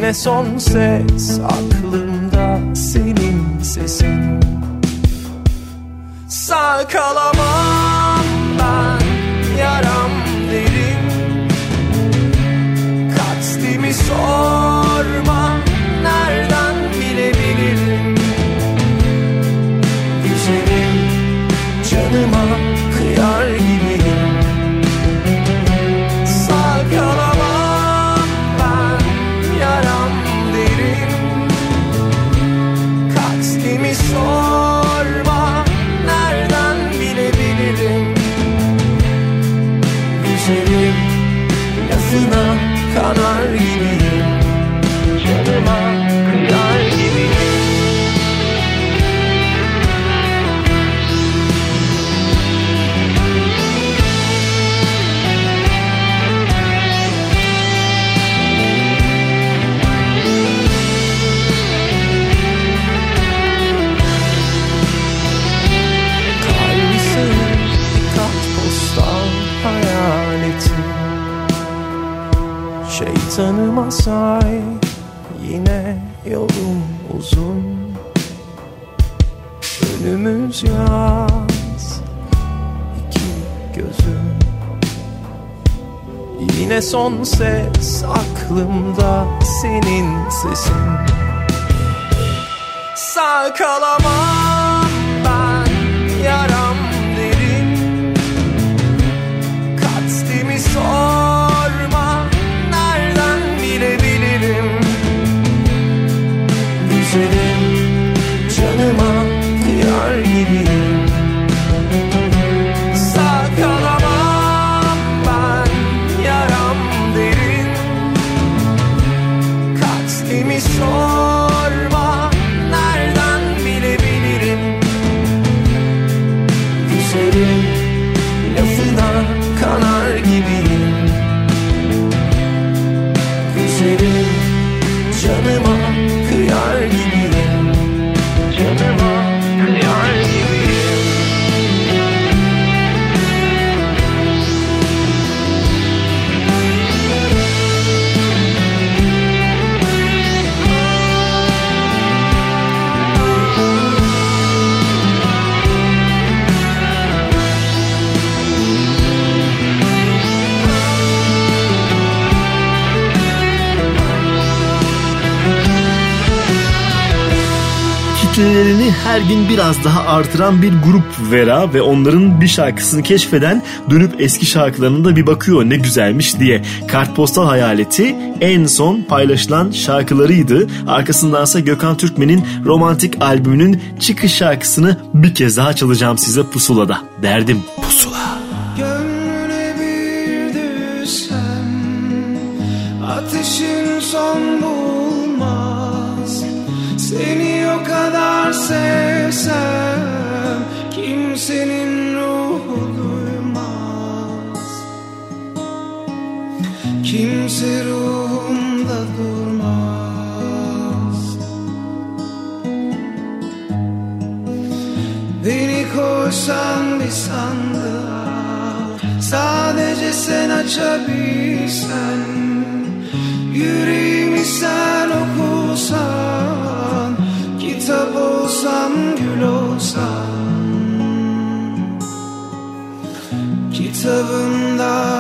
yine son ses aklımda senin sesin. Sağ kalamam. say yine yolum uzun. Önümüz yaz. İki gözüm. Yine son ses aklımda senin sesin. Sakalamam. baby. Her gün biraz daha artıran bir grup Vera ve onların bir şarkısını keşfeden dönüp eski şarkılarına da bir bakıyor ne güzelmiş diye. Kartpostal Hayaleti en son paylaşılan şarkılarıydı. Arkasındansa Gökhan Türkmen'in romantik albümünün çıkış şarkısını bir kez daha çalacağım size Pusula'da. Derdim Pusula. Sevsem Kimsenin ruhu duymaz. Kimse ruhumda durmaz. Beni koysan bir sandığa Sadece sen açabilsen Yüreğimi sen okusan seven thousand.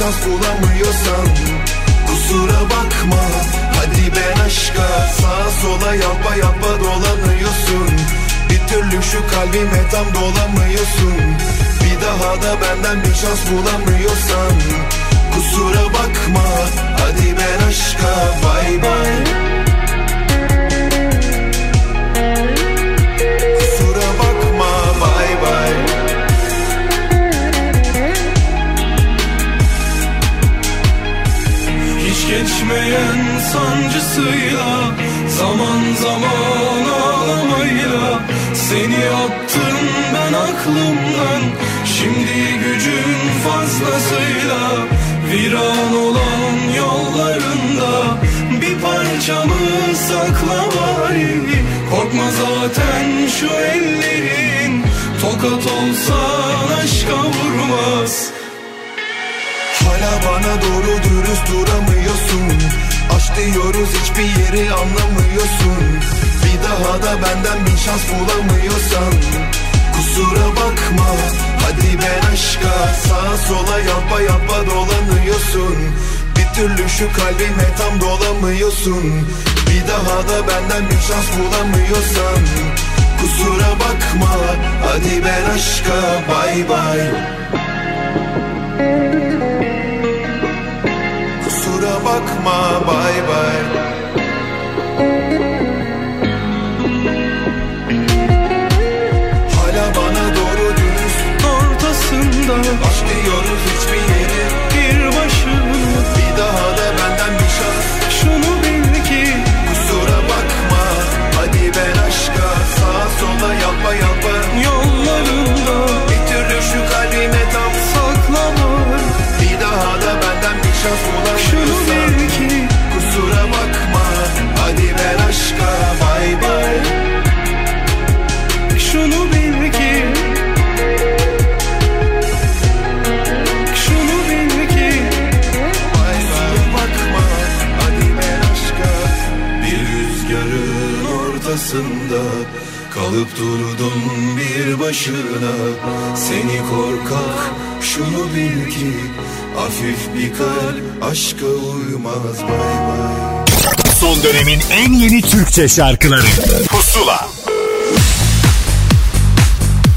Şans bulamıyorsan Kusura bakma hadi ben aşka Sağa sola yapa yapa dolanıyorsun. Bir türlü şu kalbime tam dolamıyorsun. Bir daha da benden bir şans bulamıyorsan Kusura bakma hadi ben aşka bay bay Bitmeyen sancısıyla Zaman zaman ağlamayla Seni attım ben aklımdan Şimdi gücün fazlasıyla Viran olan yollarında Bir parçamı sakla bari. Korkma zaten şu ellerin Tokat olsan aşka vurmaz bana doğru dürüst duramıyorsun. Aşk diyoruz hiçbir yeri anlamıyorsun. Bir daha da benden bir şans bulamıyorsan. Kusura bakma hadi ben aşka Sağa sola yapa yapa dolanıyorsun. Bir türlü şu kalbime tam dolamıyorsun. Bir daha da benden bir şans bulamıyorsan. Kusura bakma hadi ben aşka bay bay bakma bay bay Kalıp durdum bir başına. Seni korkak şunu bil ki Hafif bir kalp aşka uymaz. Bay bay. Son dönemin en yeni Türkçe şarkıları. Pusula.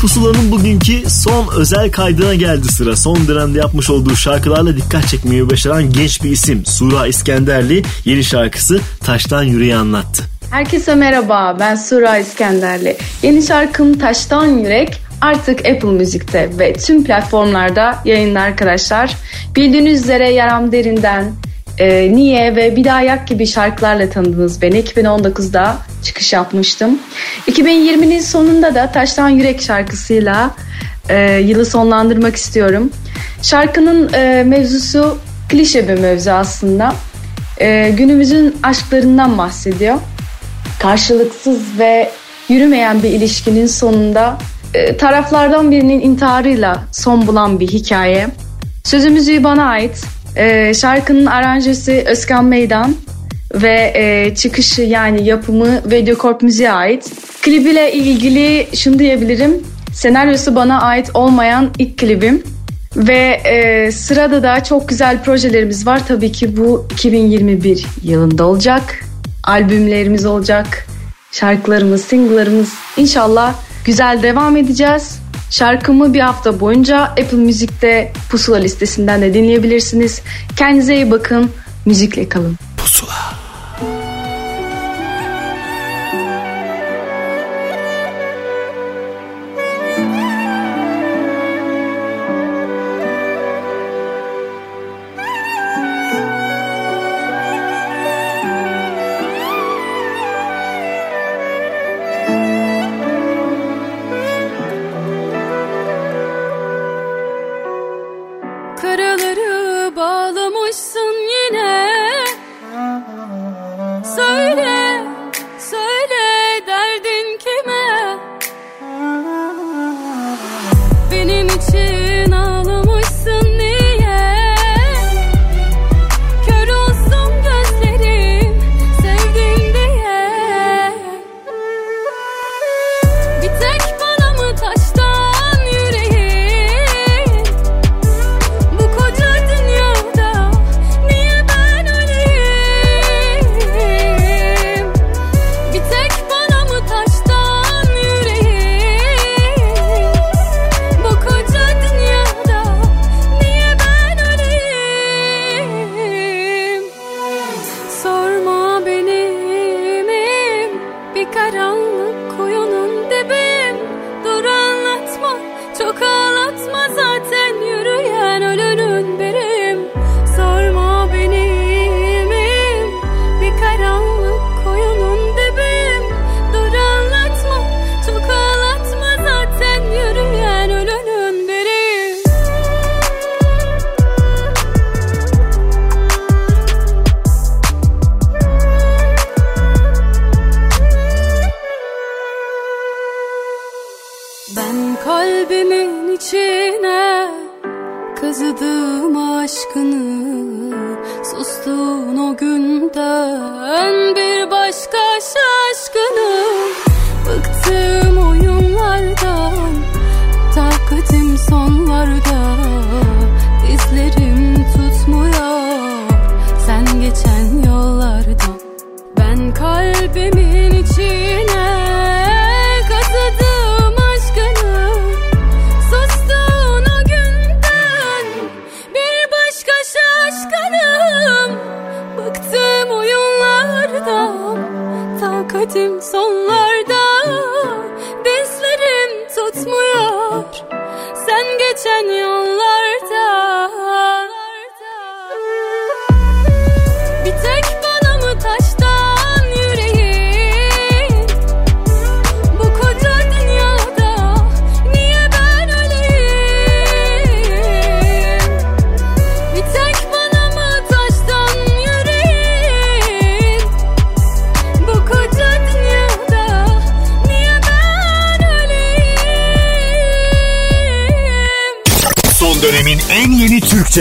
Pusula'nın bugünkü son özel kaydına geldi sıra. Son dönemde yapmış olduğu şarkılarla dikkat çekmeyi başaran genç bir isim. Sura İskenderli yeni şarkısı Taştan Yüreği anlattı. Herkese merhaba, ben Sura İskenderli. Yeni şarkım Taştan Yürek artık Apple Müzik'te ve tüm platformlarda yayında arkadaşlar. Bildiğiniz üzere Yaram Derin'den, e, Niye ve Bir Daha Yak gibi şarkılarla tanıdınız beni. 2019'da çıkış yapmıştım. 2020'nin sonunda da Taştan Yürek şarkısıyla e, yılı sonlandırmak istiyorum. Şarkının e, mevzusu klişe bir mevzu aslında. E, günümüzün aşklarından bahsediyor karşılıksız ve yürümeyen bir ilişkinin sonunda e, taraflardan birinin intiharıyla son bulan bir hikaye. Sözü müziği bana ait. E, şarkının aranjesi Özkan Meydan ve e, çıkışı yani yapımı Videocorp Müziğe ait. Klibiyle ilgili şunu diyebilirim. Senaryosu bana ait olmayan ilk klibim. Ve e, sırada da çok güzel projelerimiz var. Tabii ki bu 2021 yılında olacak. Albümlerimiz olacak. Şarkılarımız, single'larımız inşallah güzel devam edeceğiz. Şarkımı bir hafta boyunca Apple Müzik'te Pusula listesinden de dinleyebilirsiniz. Kendinize iyi bakın. Müzikle kalın. Pusula.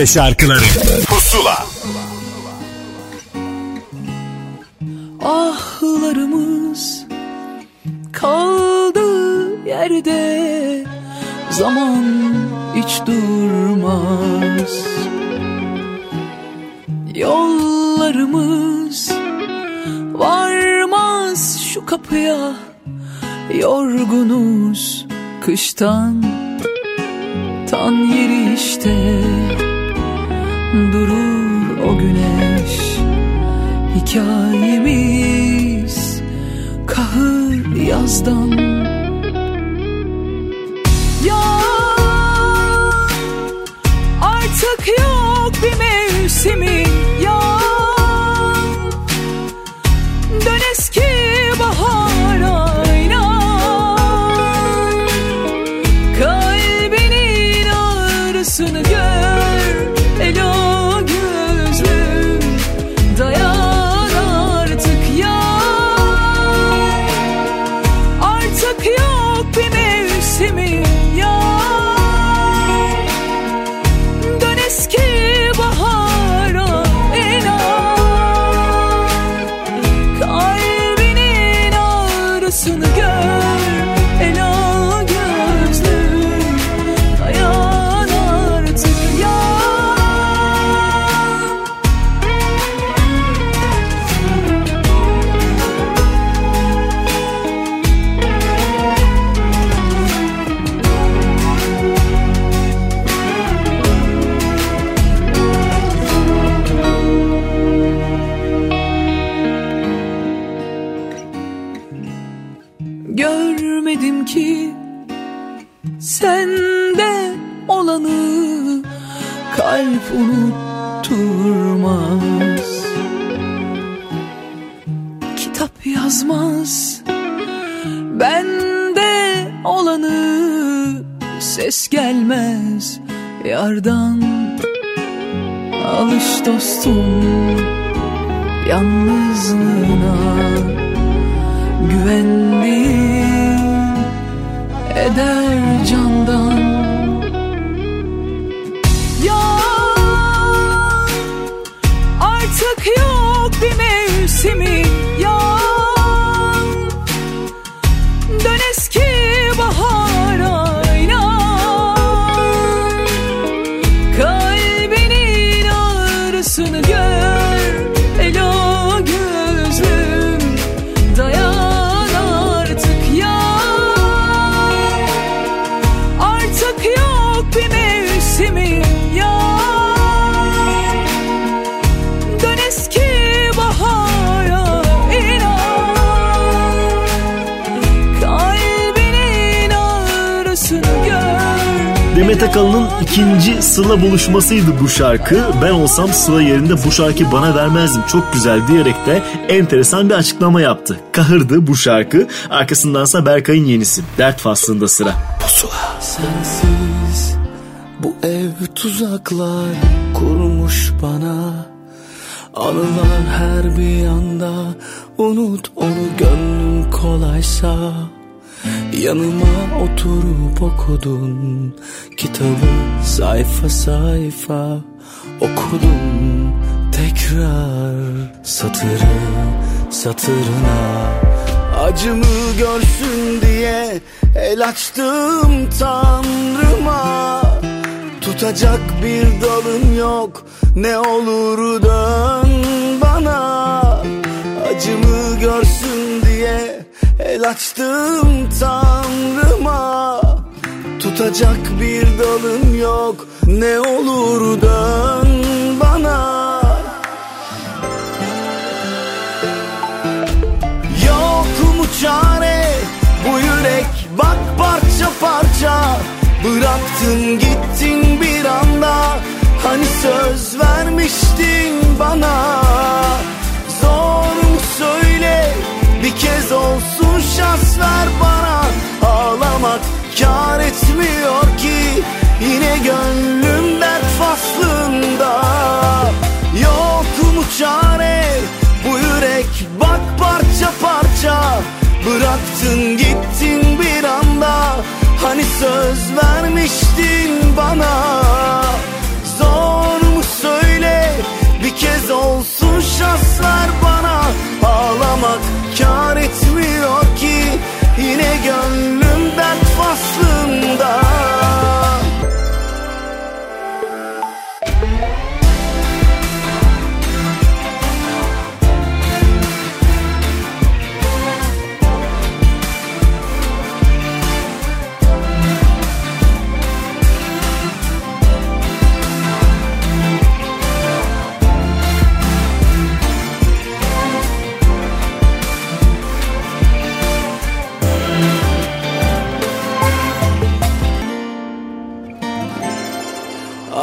Türkçe şarkıları. çalışmasıydı bu şarkı. Ben olsam sıra yerinde bu şarkı bana vermezdim. Çok güzel diyerek de enteresan bir açıklama yaptı. Kahırdı bu şarkı. Arkasındansa Berkay'ın yenisi. Dert faslında sıra. Pusula. Sensiz bu ev tuzaklar kurmuş bana. Anılar her bir yanda Unut onu gönlüm kolaysa Yanıma oturup okudun Kitabı sayfa sayfa okudum. Tekrar satırı satırına Acımı görsün diye el açtım tanrıma. Tutacak bir dalım yok ne olur dön bana. Acımı görsün diye el açtım tanrıma Tutacak bir dalım yok. Ne olur dön bana. Yok mu çare? Bu yürek bak parça parça. Bıraktın gittin bir anda. Hani söz vermiştin bana. Zor mu söyle? Bir kez olsun şans ver bana. Ağlamak kar etmiyor ki. Yine gönlüm dert faslında. Yok mu çare? Bu yürek bak parça parça. Bıraktın gittin bir anda. Hani söz vermiştin bana. Zor mu söyle? Bir kez olsun şans ver bana. Ağlamak kar etmiyor ki. Yine gönlüm dert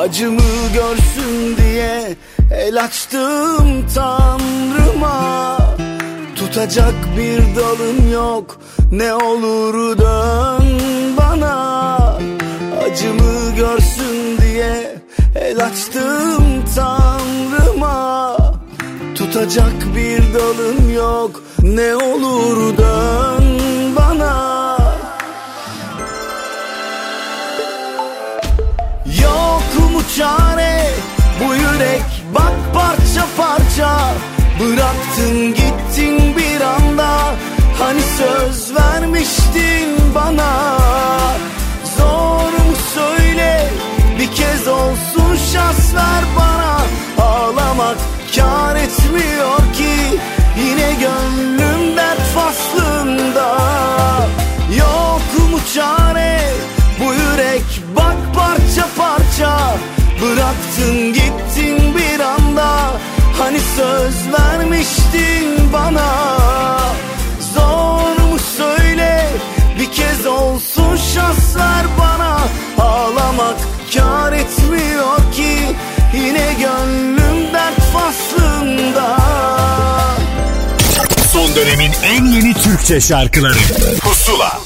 Acımı görsün diye el açtım tanrıma. Tutacak bir dalım yok ne olur dön bana. Acımı görsün diye el açtım tanrıma. Tutacak bir dalım yok ne olur dön bana çare. Bu yürek bak parça parça. Bıraktın gittin bir anda. Hani söz vermiştin bana. Zor mu söyle bir kez olsun şans ver bana. Ağlamak kar etmiyor ki. Yine gönlüm dert faslında Bıraktın gittin bir anda. Hani söz vermiştin bana. Zor mu söyle bir kez olsun şans ver bana. Ağlamak kar etmiyor ki Yine gönlüm dert faslında. Son dönemin en yeni Türkçe şarkıları. Pusula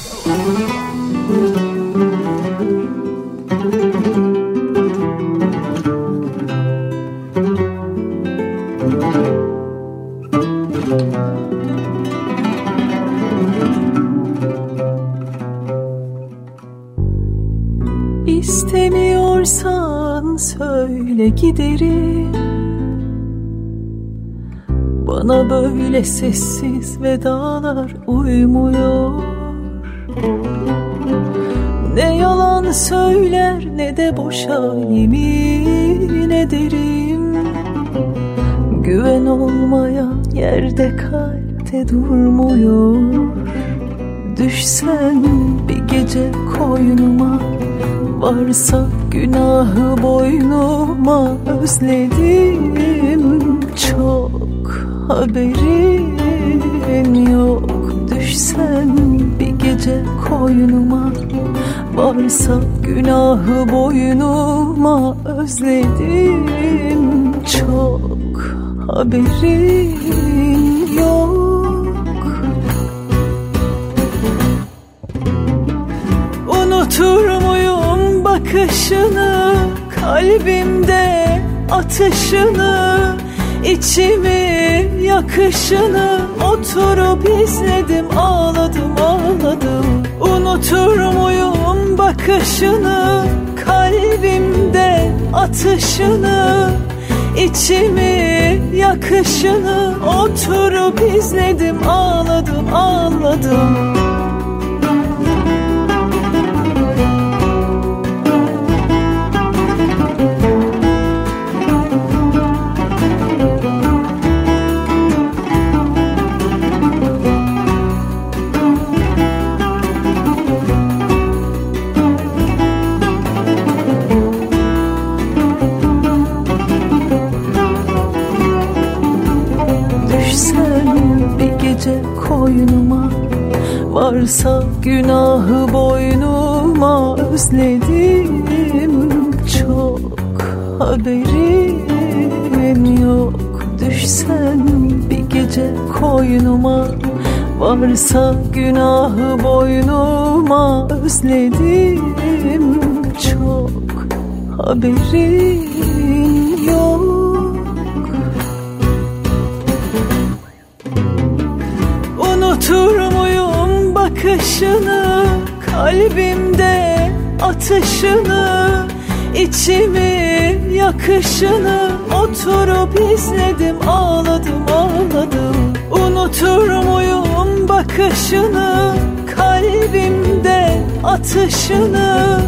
Söyle giderim. Bana böyle sessiz vedalar uymuyor. Ne yalan söyler ne de boşa yemin ederim. Güven olmayan yerde kalpte durmuyor. Düşsen bir gece koynuma Varsa günahı boynuma özledim. Çok haberin yok. Düşsen bir gece koynuma. Varsa günahı boynuma özledim. Çok haberin yok. Unutur muyum bakışını Kalbimde atışını İçimi yakışını oturup izledim ağladım ağladım. Unutur muyum bakışını kalbimde atışını İçimi yakışını oturup izledim ağladım ağladım Varsa günahı boynuma Özledim. Çok haberin yok. Düşsen bir gece koynuma. Varsa günahı boynuma Özledim. Çok haberin bakışını Kalbimde atışını içimi yakışını Oturup izledim ağladım ağladım. Unutur muyum bakışını Kalbimde atışını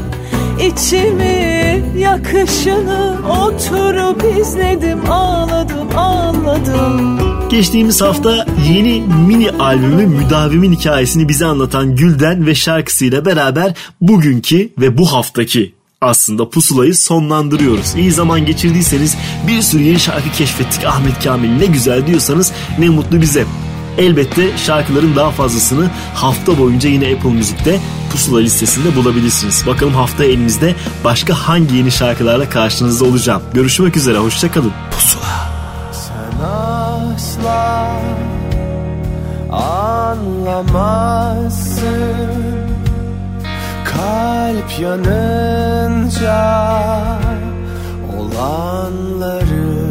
içimi yakışını Oturup izledim ağladım ağladım. Geçtiğimiz hafta yeni mini albümü Müdavimin hikayesini bize anlatan Gülden ve şarkısıyla beraber bugünkü ve bu haftaki aslında pusulayı sonlandırıyoruz. İyi zaman geçirdiyseniz bir sürü yeni şarkı keşfettik Ahmet Kamil ne güzel diyorsanız ne mutlu bize. Elbette şarkıların daha fazlasını hafta boyunca yine Apple Müzik'te pusula listesinde bulabilirsiniz. Bakalım hafta elinizde başka hangi yeni şarkılarla karşınızda olacağım. Görüşmek üzere hoşçakalın. Pusula. Sen asla anlamazsın. Kalp yanınca olanları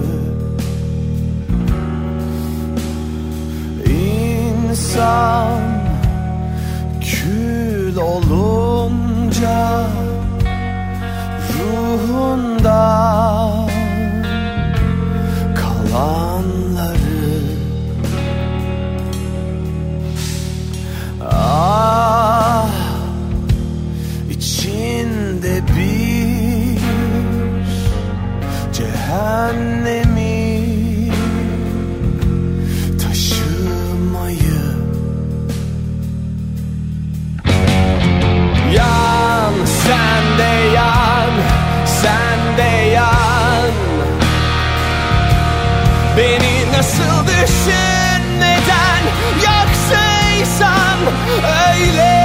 İnsan kül olunca ruhundan kalanları Ah içinde bir cehennemi taşımayı Yan sen de yan sen de yan. Beni nasıl düşünmeden yaksaysan Öyle